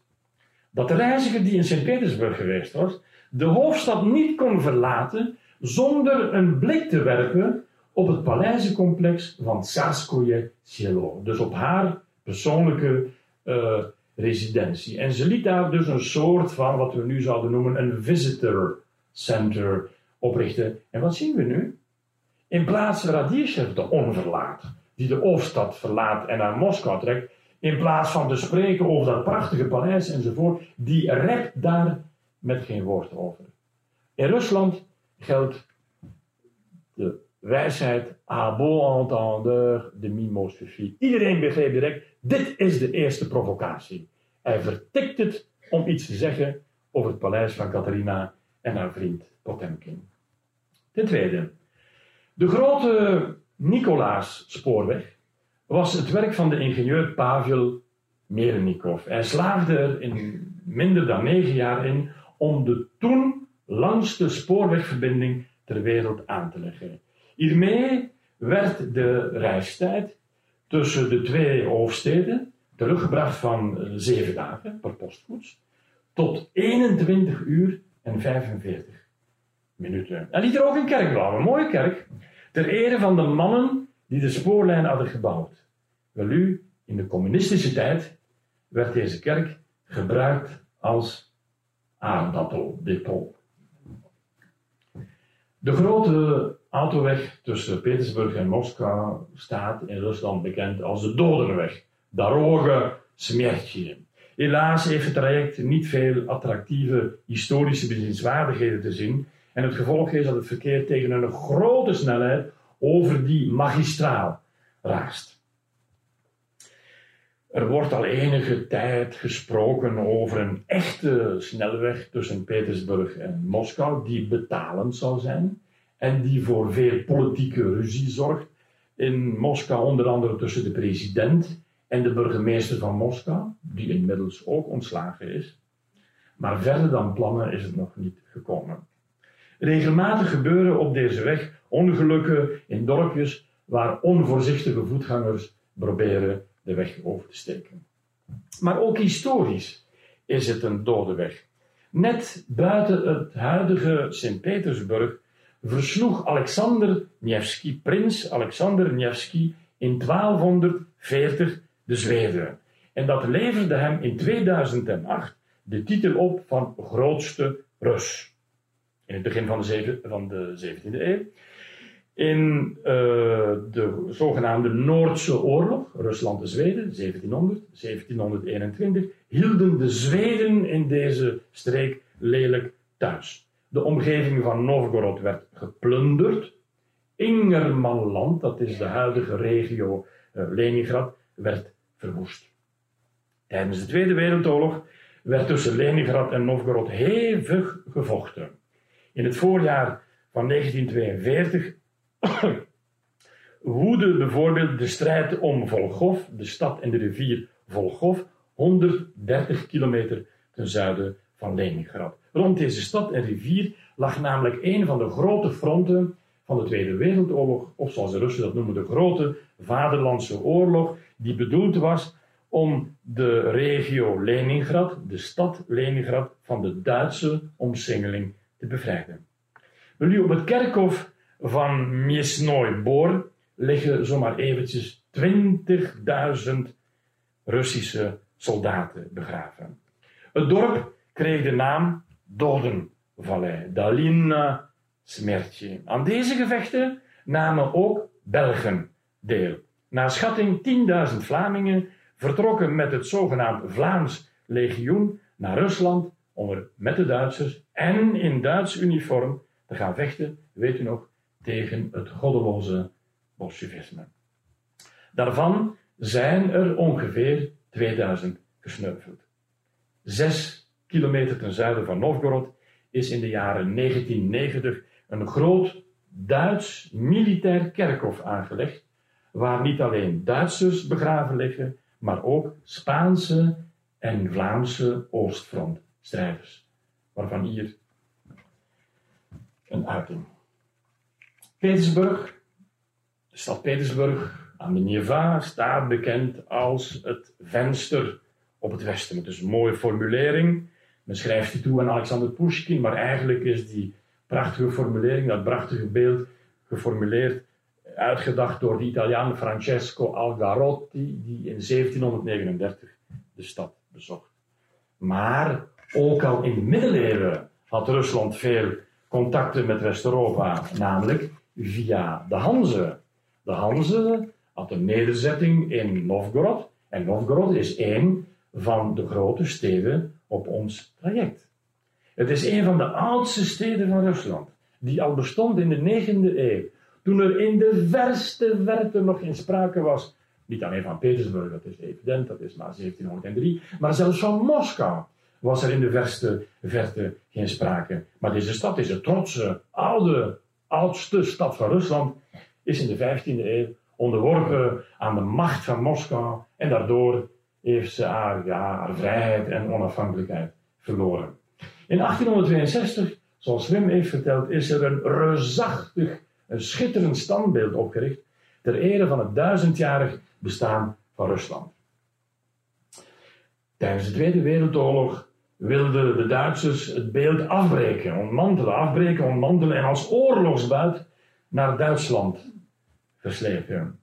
dat de reiziger die in Sint-Petersburg geweest was, de hoofdstad niet kon verlaten zonder een blik te werpen op het paleizencomplex van Tsaskoye Selo. Dus op haar persoonlijke uh, residentie. En ze liet daar dus een soort van, wat we nu zouden noemen, een visitor center oprichten. En wat zien we nu? In plaats van Radishev, de onverlaat, die de hoofdstad verlaat en naar Moskou trekt, in plaats van te spreken over dat prachtige paleis enzovoort, die rept daar met geen woord over. In Rusland geldt de wijsheid à bon entendeur de mimos suffit. Iedereen begreep direct, dit is de eerste provocatie. Hij vertikt het om iets te zeggen over het paleis van Catharina en haar vriend Potemkin. Ten tweede, de grote Nicolaas-spoorweg was het werk van de ingenieur Pavel Merenikov. Hij slaagde er in minder dan negen jaar in om de toen langste spoorwegverbinding ter wereld aan te leggen. Hiermee werd de reistijd tussen de twee hoofdsteden teruggebracht van eh, zeven dagen per postkoets tot 21 uur en 45 En liet er ook een kerk bouwen, een mooie kerk, ter ere van de mannen die de spoorlijn hadden gebouwd. Wel u, in de communistische tijd werd deze kerk gebruikt als aardappeldepot. De grote autoweg tussen Petersburg en Moskou staat in Rusland bekend als de Dodenweg, Daroge Smertje. Helaas heeft het traject niet veel attractieve historische bezienswaardigheden te zien en het gevolg is dat het verkeer tegen een grote snelheid over die magistraal raast. Er wordt al enige tijd gesproken over een echte snelweg tussen Petersburg en Moskou, die betalend zou zijn en die voor veel politieke ruzie zorgt. In Moskou onder andere tussen de president en de burgemeester van Moskou, die inmiddels ook ontslagen is. Maar verder dan plannen is het nog niet gekomen. Regelmatig gebeuren op deze weg ongelukken in dorpjes waar onvoorzichtige voetgangers proberen de weg over te steken. Maar ook historisch is het een dode weg. Net buiten het huidige Sint-Petersburg versloeg Alexander Nevsky, prins Alexander Nevsky, in 1240 de Zweden. En dat leverde hem in 2008 de titel op van grootste Rus. In het begin van de, van de 17e eeuw. In uh, de zogenaamde Noordse oorlog, Rusland en Zweden, 1700, 1721, hielden de Zweden in deze streek lelijk thuis. De omgeving van Novgorod werd geplunderd. Ingermanland, dat is de huidige regio uh, Leningrad, werd verwoest. Tijdens de Tweede Wereldoorlog werd tussen Leningrad en Novgorod hevig gevochten. In het voorjaar van 1942 woedde bijvoorbeeld de strijd om Volgov, de stad en de rivier Volgov, 130 kilometer ten zuiden van Leningrad. Rond deze stad en rivier lag namelijk een van de grote fronten van de Tweede Wereldoorlog, of zoals de Russen dat noemen, de Grote Vaderlandse Oorlog, die bedoeld was om de regio Leningrad, de stad Leningrad, van de Duitse omsingeling bevrijden. Nu op het kerkhof van Miesnoy Bor liggen zomaar eventjes 20.000 Russische soldaten begraven. Het dorp kreeg de naam Dodenvallei, Dalina Smertje. Aan deze gevechten namen ook Belgen deel. Naar schatting 10.000 Vlamingen vertrokken met het zogenaamd Vlaams legioen naar Rusland om er met de Duitsers en in Duits uniform te gaan vechten, weet u nog, tegen het goddeloze bolsjevisme. Daarvan zijn er ongeveer 2000 gesneuveld. Zes kilometer ten zuiden van Novgorod is in de jaren 1990 een groot Duits militair kerkhof aangelegd, waar niet alleen Duitsers begraven liggen, maar ook Spaanse en Vlaamse Oostfrontstrijders, waarvan hier een uiting. Petersburg, de stad Petersburg aan de Neva, staat bekend als het venster op het westen. Is een mooie formulering. Men schrijft die toe aan Alexander Pushkin, maar eigenlijk is die prachtige formulering, dat prachtige beeld, geformuleerd, uitgedacht door de Italiaan Francesco Algarotti, die in 1739 de stad bezocht. Maar ook al in de middeleeuwen had Rusland veel contacten met West-Europa, namelijk via de Hanze. De Hanze had een nederzetting in Novgorod. En Novgorod is één van de grote steden op ons traject. Het is een van de oudste steden van Rusland, die al bestond in de 9e eeuw. Toen er in de verste verte nog geen sprake was, niet alleen van Petersburg, dat is evident, dat is maar 1703, maar zelfs van Moskou was er in de verste verte geen sprake. Maar deze stad, deze trotse, oude, oudste stad van Rusland, is in de 15e eeuw onderworpen aan de macht van Moskou en daardoor heeft ze haar, vrijheid en onafhankelijkheid verloren. In 1862, zoals Wim heeft verteld, is er een reusachtig, een schitterend standbeeld opgericht ter ere van het duizendjarig bestaan van Rusland. Tijdens de Tweede Wereldoorlog wilden de Duitsers het beeld afbreken, ontmantelen, afbreken, ontmantelen en als oorlogsbuit naar Duitsland verslepen.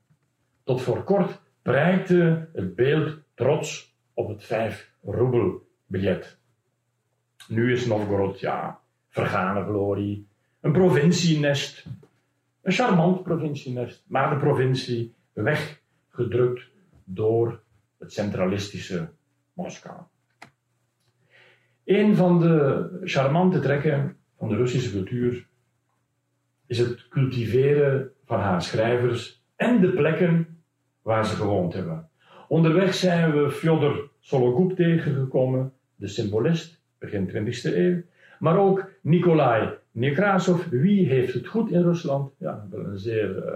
Tot voor kort prijkte het beeld trots op het 5 roebel biljet. Nu is Novgorod, ja, vergane glorie, een provincienest, een charmant provincienest, maar de provincie weggedrukt door het centralistische Moskou. Een van de charmante trekken van de Russische cultuur is het cultiveren van haar schrijvers en de plekken waar ze gewoond hebben. Onderweg zijn we Fyodor Sologub tegengekomen, de symbolist, begin 20e eeuw. Maar ook Nikolai Nekrasov, Wie heeft het goed in Rusland? Ja, wel een zeer uh,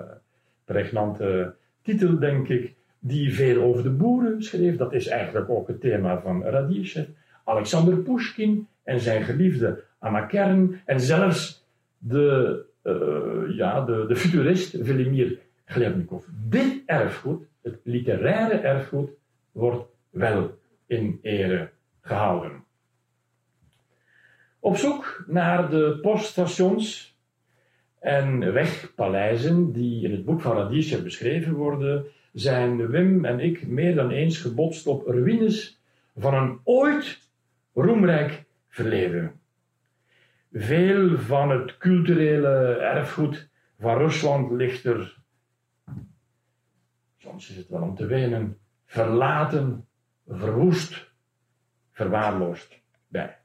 pregnante titel, denk ik. Die veel over de boeren schreef. Dat is eigenlijk ook het thema van Radishev. Alexander Pushkin en zijn geliefde Anna Kern. En zelfs de, uh, ja, de, de futurist Velimir Glebnikov. Dit erfgoed, het literaire erfgoed, wordt wel in ere gehouden. Op zoek naar de poststations en wegpaleizen die in het boek van Radishev beschreven worden, zijn Wim en ik meer dan eens gebotst op ruïnes van een ooit roemrijk verleden. Veel van het culturele erfgoed van Rusland ligt er, soms is het wel om te wenen, verlaten, verwoest, verwaarloosd bij.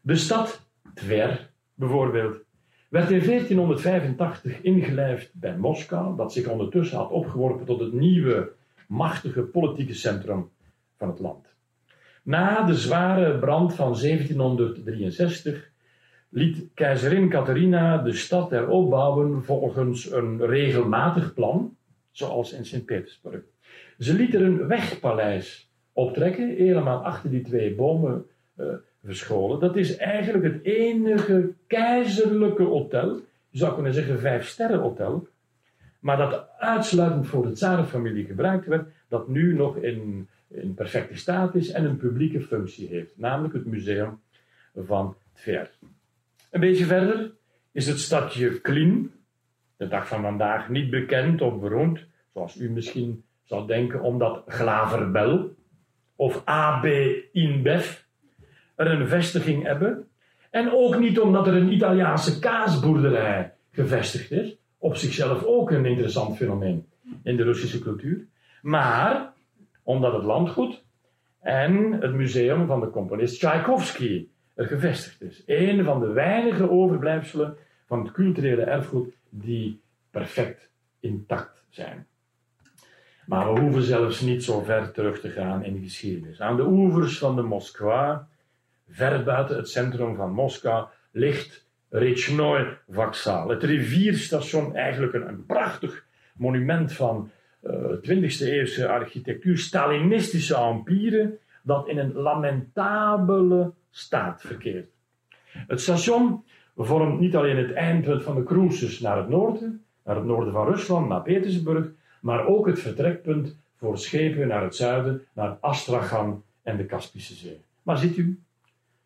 De stad Tver, bijvoorbeeld, werd in 1485 ingelijfd bij Moskou, dat zich ondertussen had opgeworpen tot het nieuwe, machtige politieke centrum van het land. Na de zware brand van 1763 liet keizerin Catharina de stad heropbouwen volgens een regelmatig plan, zoals in Sint-Petersburg. Ze liet er een wegpaleis optrekken, helemaal achter die twee bomen uh, verscholen. Dat is eigenlijk het enige keizerlijke hotel, je zou kunnen zeggen vijf sterren hotel, maar dat uitsluitend voor de tsarenfamilie gebruikt werd, dat nu nog in, in perfecte staat is en een publieke functie heeft, namelijk het museum van Tver. Een beetje verder is het stadje Klin, de dag van vandaag niet bekend of beroemd, zoals u misschien zou denken, omdat Glaverbel of AB InBev er een vestiging hebben. En ook niet omdat er een Italiaanse kaasboerderij gevestigd is. Op zichzelf ook een interessant fenomeen in de Russische cultuur. Maar omdat het landgoed en het museum van de componist Tchaikovsky er gevestigd is. Een van de weinige overblijfselen van het culturele erfgoed die perfect intact zijn. Maar we hoeven zelfs niet zo ver terug te gaan in de geschiedenis. Aan de oevers van de Moskwa, ver buiten het centrum van Moskou, ligt Rechnoy Vaksal. Het rivierstation, eigenlijk een, prachtig monument van 20e eeuwse architectuur, Stalinistische empire, dat in een lamentabele staat verkeert. Het station vormt niet alleen het eindpunt van de cruises naar het noorden, naar het noorden van Rusland, naar Petersburg, maar ook het vertrekpunt voor schepen naar het zuiden, naar Astrachan en de Kaspische Zee. Maar ziet u,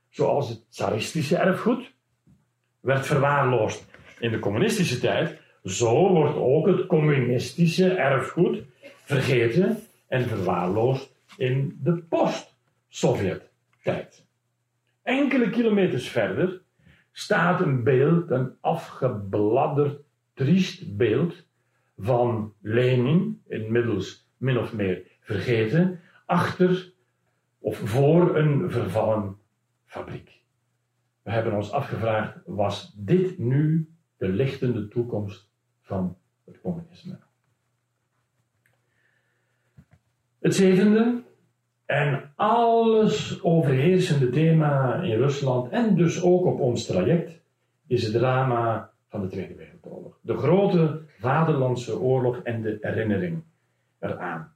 zoals het tsaristische erfgoed werd verwaarloosd in de communistische tijd, zo wordt ook het communistische erfgoed vergeten en verwaarloosd in de post-Sovjet-tijd. Enkele kilometers verder staat een beeld, een afgebladderd, triest beeld van Lenin, inmiddels min of meer vergeten, achter of voor een vervallen fabriek. We hebben ons afgevraagd, was dit nu de lichtende toekomst van het communisme? Het zevende en alles overheersende thema in Rusland en dus ook op ons traject is het drama van de Tweede Wereldoorlog. De grote vaderlandse oorlog en de herinnering eraan.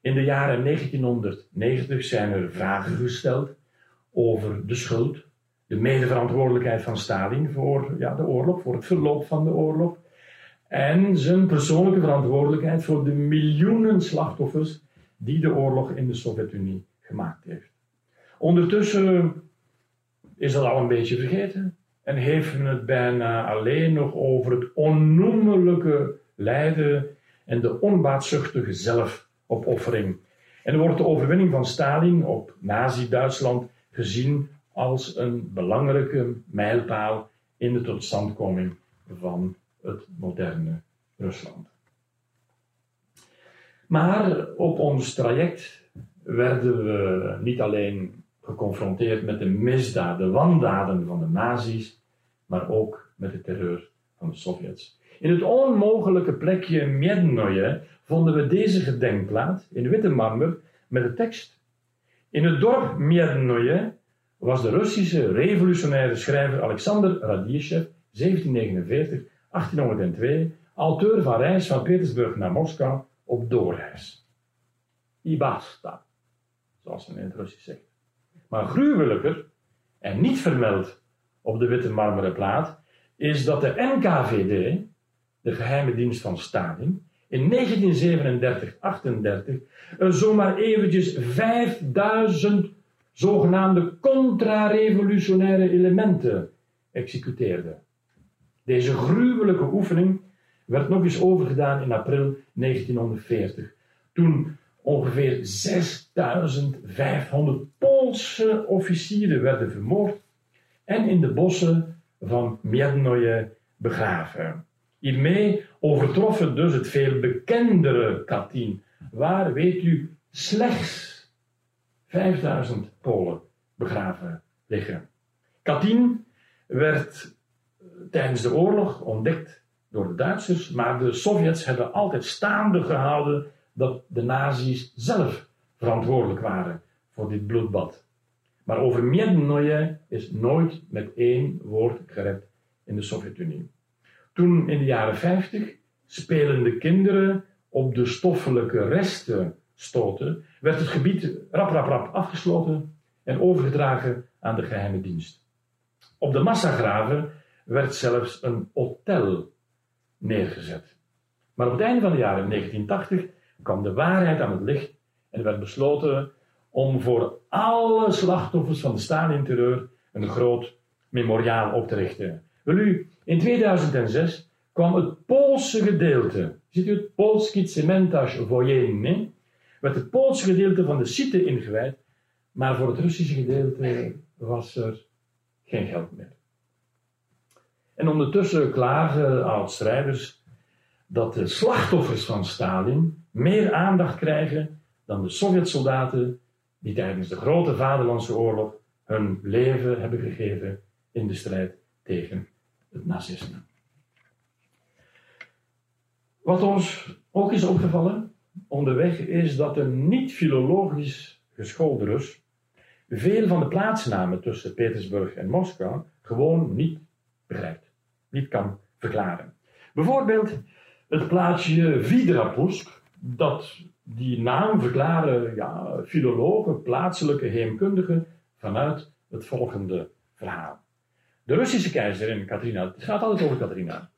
In de jaren 1990 zijn er vragen gesteld over de schuld, de medeverantwoordelijkheid van Stalin voor ja, de oorlog, voor het verloop van de oorlog, en zijn persoonlijke verantwoordelijkheid voor de miljoenen slachtoffers die de oorlog in de Sovjet-Unie gemaakt heeft. Ondertussen is dat al een beetje vergeten en heeft men het bijna alleen nog over het onnoemelijke lijden en de onbaatzuchtige zelfopoffering. En wordt de overwinning van Stalin op Nazi-Duitsland gezien als een belangrijke mijlpaal in de totstandkoming van het moderne Rusland. Maar op ons traject werden we niet alleen geconfronteerd met de misdaden, de wandaden van de nazi's, maar ook met de terreur van de Sovjets. In het onmogelijke plekje Miednoje vonden we deze gedenkplaat in Witte Marmer met de tekst. In het dorp Miednoje was de Russische revolutionaire schrijver Alexander Radishchev 1749 1802, auteur van reis van Petersburg naar Moskou op doorreis. Ibasta, zoals men in het Russisch zegt. Maar gruwelijker, en niet vermeld op de witte marmeren plaat, is dat de NKVD, de geheime dienst van Stalin, in 1937-38 zomaar eventjes 5000 zogenaamde contra-revolutionaire elementen executeerde. Deze gruwelijke oefening werd nog eens overgedaan in april 1940. Toen ongeveer 6500 Poolse officieren werden vermoord en in de bossen van Miednoje begraven. Hiermee overtroffen dus het veel bekendere Katyn, waar, weet u, slechts 5000 Polen begraven liggen. Katyn werd tijdens de oorlog ontdekt door de Duitsers, maar de Sovjets hebben altijd staande gehouden dat de nazi's zelf verantwoordelijk waren voor dit bloedbad. Maar over Miednoje is nooit met één woord gered in de Sovjet-Unie. Toen in de jaren 50 spelende kinderen op de stoffelijke resten stoten, werd het gebied rap rap rap afgesloten en overgedragen aan de geheime dienst. Op de massagraven werd zelfs een hotel neergezet. Maar op het einde van de jaren 1980 kwam de waarheid aan het licht en werd besloten om voor alle slachtoffers van de Stalin-terreur een groot memoriaal op te richten. Wel u, in 2006 kwam het Poolse gedeelte, ziet u het Polski Cementarz Wojenne, werd het Poolse gedeelte van de site ingewijd, maar voor het Russische gedeelte was er geen geld meer. En ondertussen klagen oud-strijders dat de slachtoffers van Stalin meer aandacht krijgen dan de Sovjet-soldaten die tijdens de grote Vaderlandse oorlog hun leven hebben gegeven in de strijd tegen het nazisme. Wat ons ook is opgevallen onderweg is dat een niet-filologisch geschoolde Rus veel van de plaatsnamen tussen Petersburg en Moskou gewoon niet begrijpt, niet kan verklaren. Bijvoorbeeld het plaatsje Vidrapusk, dat die naam verklaren ja, filologen, plaatselijke heemkundigen vanuit het volgende verhaal. De Russische keizerin Katrina, het gaat altijd over Katrina.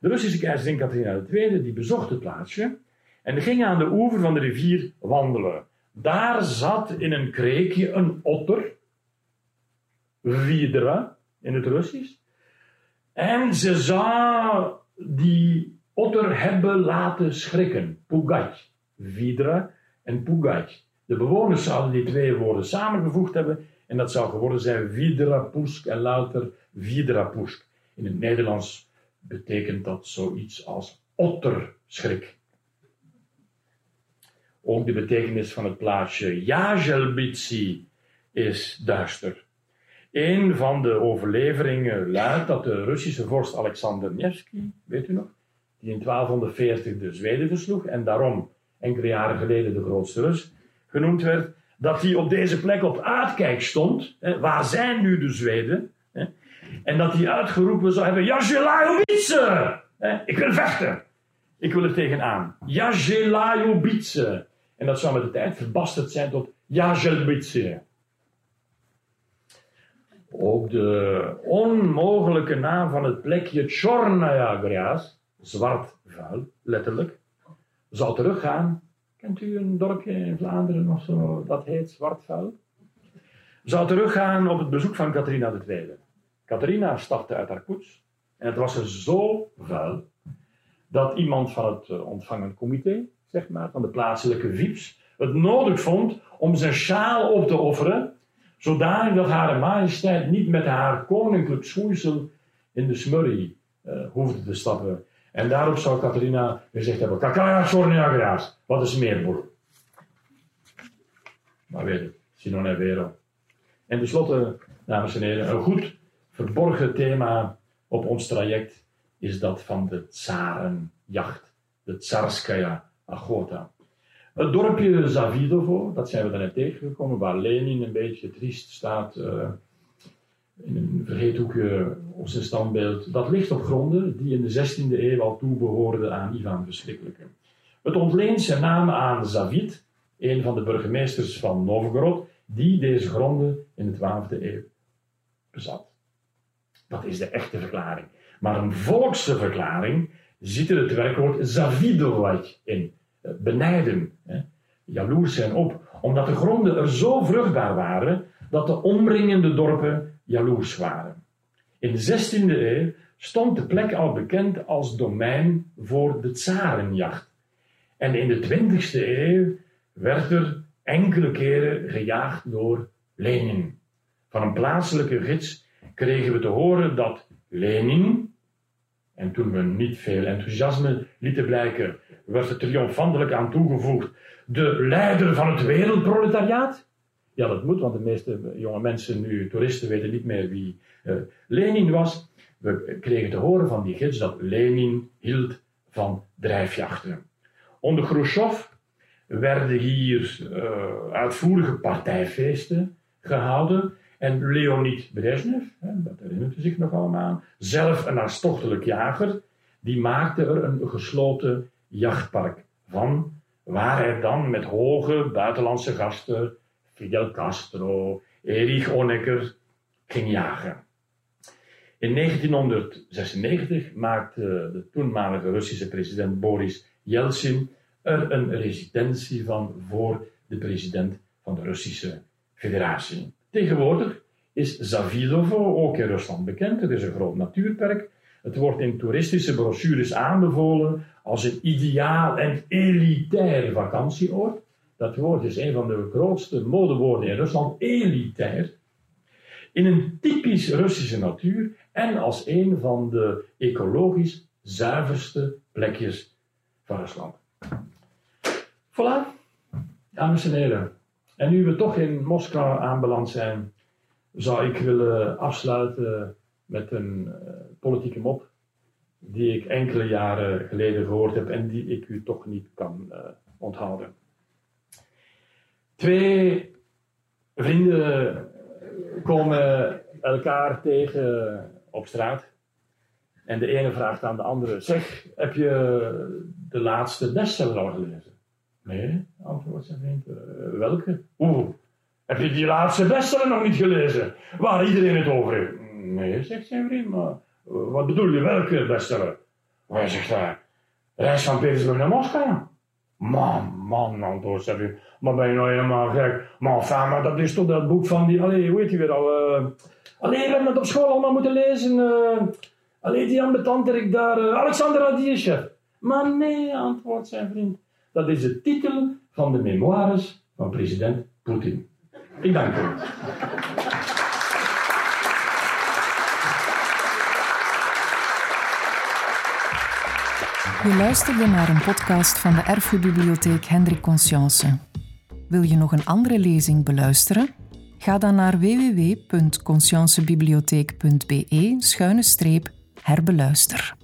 De Russische keizerin Katrina II die bezocht het plaatsje en ging aan de oever van de rivier wandelen. Daar zat in een kreekje een otter, Vidra in het Russisch. En ze zou die otter hebben laten schrikken. Pugat. Vidra en Pugat. De bewoners zouden die twee woorden samengevoegd hebben en dat zou geworden zijn Vidrapusk en louter Vidrapusk. In het Nederlands betekent dat zoiets als otterschrik. Ook de betekenis van het plaatsje Jajelbitsi is duister. Een van de overleveringen luidt dat de Russische vorst Alexander Nevsky, weet u nog, die in 1240 de Zweden versloeg en daarom enkele jaren geleden de grootste Rus genoemd werd, dat hij op deze plek op uitkijk stond. Hè, waar zijn nu de Zweden? Hè, en dat hij uitgeroepen zou hebben: Jazelajovice! Ik wil vechten. Ik wil er tegenaan. Jazelajovice. En dat zou met de tijd verbasterd zijn tot Jazelbice. Ook de onmogelijke naam van het plekje Chornaya Grias, zwart vuil, letterlijk, zou teruggaan. Kent u een dorpje in Vlaanderen of zo dat heet Zwartvuil? Zou teruggaan op het bezoek van Catharina II. Catharina stapte uit haar koets en het was er zo vuil dat iemand van het eh, ontvangend comité, zeg maar, van de plaatselijke VIP's, het nodig vond om zijn sjaal op te offeren, zodanig dat haar majesteit niet met haar koninklijk schoeisel in de smurrie uh, hoefde te stappen. En daarop zou Catharina gezegd hebben: Kakaya Sorniagraas, wat is meerboel? Maar weet het, Sinon Vero. En tenslotte, dames en heren, een goed verborgen thema op ons traject is dat van de tsarenjacht, de Tsarskaya Agota. Het dorpje Zavidovo, dat zijn we daarnet tegengekomen, waar Lenin een beetje triest staat uh, in een vergeethoekje op zijn standbeeld. Dat ligt op gronden die in de 16e eeuw al toebehoorden aan Ivan Verschrikkelijke. Het ontleent zijn naam aan Zavid, een van de burgemeesters van Novgorod, die deze gronden in de 12e eeuw bezat. Dat is de echte verklaring. Maar een volkse verklaring ziet er het werkwoord Zavidovać in. Eh, benijden, jaloers zijn op, omdat de gronden er zo vruchtbaar waren dat de omringende dorpen jaloers waren. In de 16e eeuw stond de plek al bekend als domein voor de tsarenjacht. En in de 20e eeuw werd er enkele keren gejaagd door Lenin. Van een plaatselijke gids kregen we te horen dat Lenin, en toen we niet veel enthousiasme lieten blijken, werd er triomfantelijk aan toegevoegd, de leider van het wereldproletariaat. Ja, dat moet, want de meeste jonge mensen, nu toeristen, weten niet meer wie uh, Lenin was. We kregen te horen van die gids dat Lenin hield van drijfjachten. Onder Khrushchev werden hier uh, uitvoerige partijfeesten gehouden. En Leonid Brezhnev, dat herinnert u zich nog allemaal zelf een hartstochtelijk jager, die maakte er een gesloten jachtpark van, waar hij dan met hoge buitenlandse gasten, Fidel Castro, Erich Honecker, ging jagen. In 1996 maakte de toenmalige Russische president Boris Yeltsin er een residentie van voor de president van de Russische Federatie. Tegenwoordig is Zavilovo ook in Rusland bekend. Het is een groot natuurpark Het wordt in toeristische brochures aanbevolen als een ideaal en elitair vakantieoord. Dat woord is een van de grootste modewoorden in Rusland, elitair. In een typisch Russische natuur en als een van de ecologisch zuiverste plekjes van Rusland. Voilà, dames en heren. En nu we toch in Moskou aanbeland zijn, zou ik willen afsluiten met een uh, politieke mop die ik enkele jaren geleden gehoord heb en die ik u toch niet kan uh, onthouden. Twee vrienden komen elkaar tegen op straat. En de ene vraagt aan de andere: Zeg, heb je de laatste bestseller al gelezen? Nee, antwoordt zijn vriend. Welke? Oeh, heb je die laatste bestseller nog niet gelezen? Waar iedereen het over heeft? Nee, zegt zijn vriend, maar wat bedoel je, welke bestseller? Hij zegt daar: Reis van Petersburg naar Moskou. Man, man, antwoordt vriend. Maar ben je nou helemaal gek? Maar maar dat is toch dat boek van die, allee, hoe heet die weer al? Uh, allee, we hebben het op school allemaal moeten lezen. Uh, allee, die ambetanterik daar, uh, Alexander. Maar nee, antwoordt zijn vriend. Dat is de titel van de memoires van president Poetin. Ik dank u. Je luisterde naar een podcast van de Erfgoedbibliotheek Hendrik Conscience. Wil je nog een andere lezing beluisteren? Ga dan naar www.consciencebibliotheek.be-herbeluister.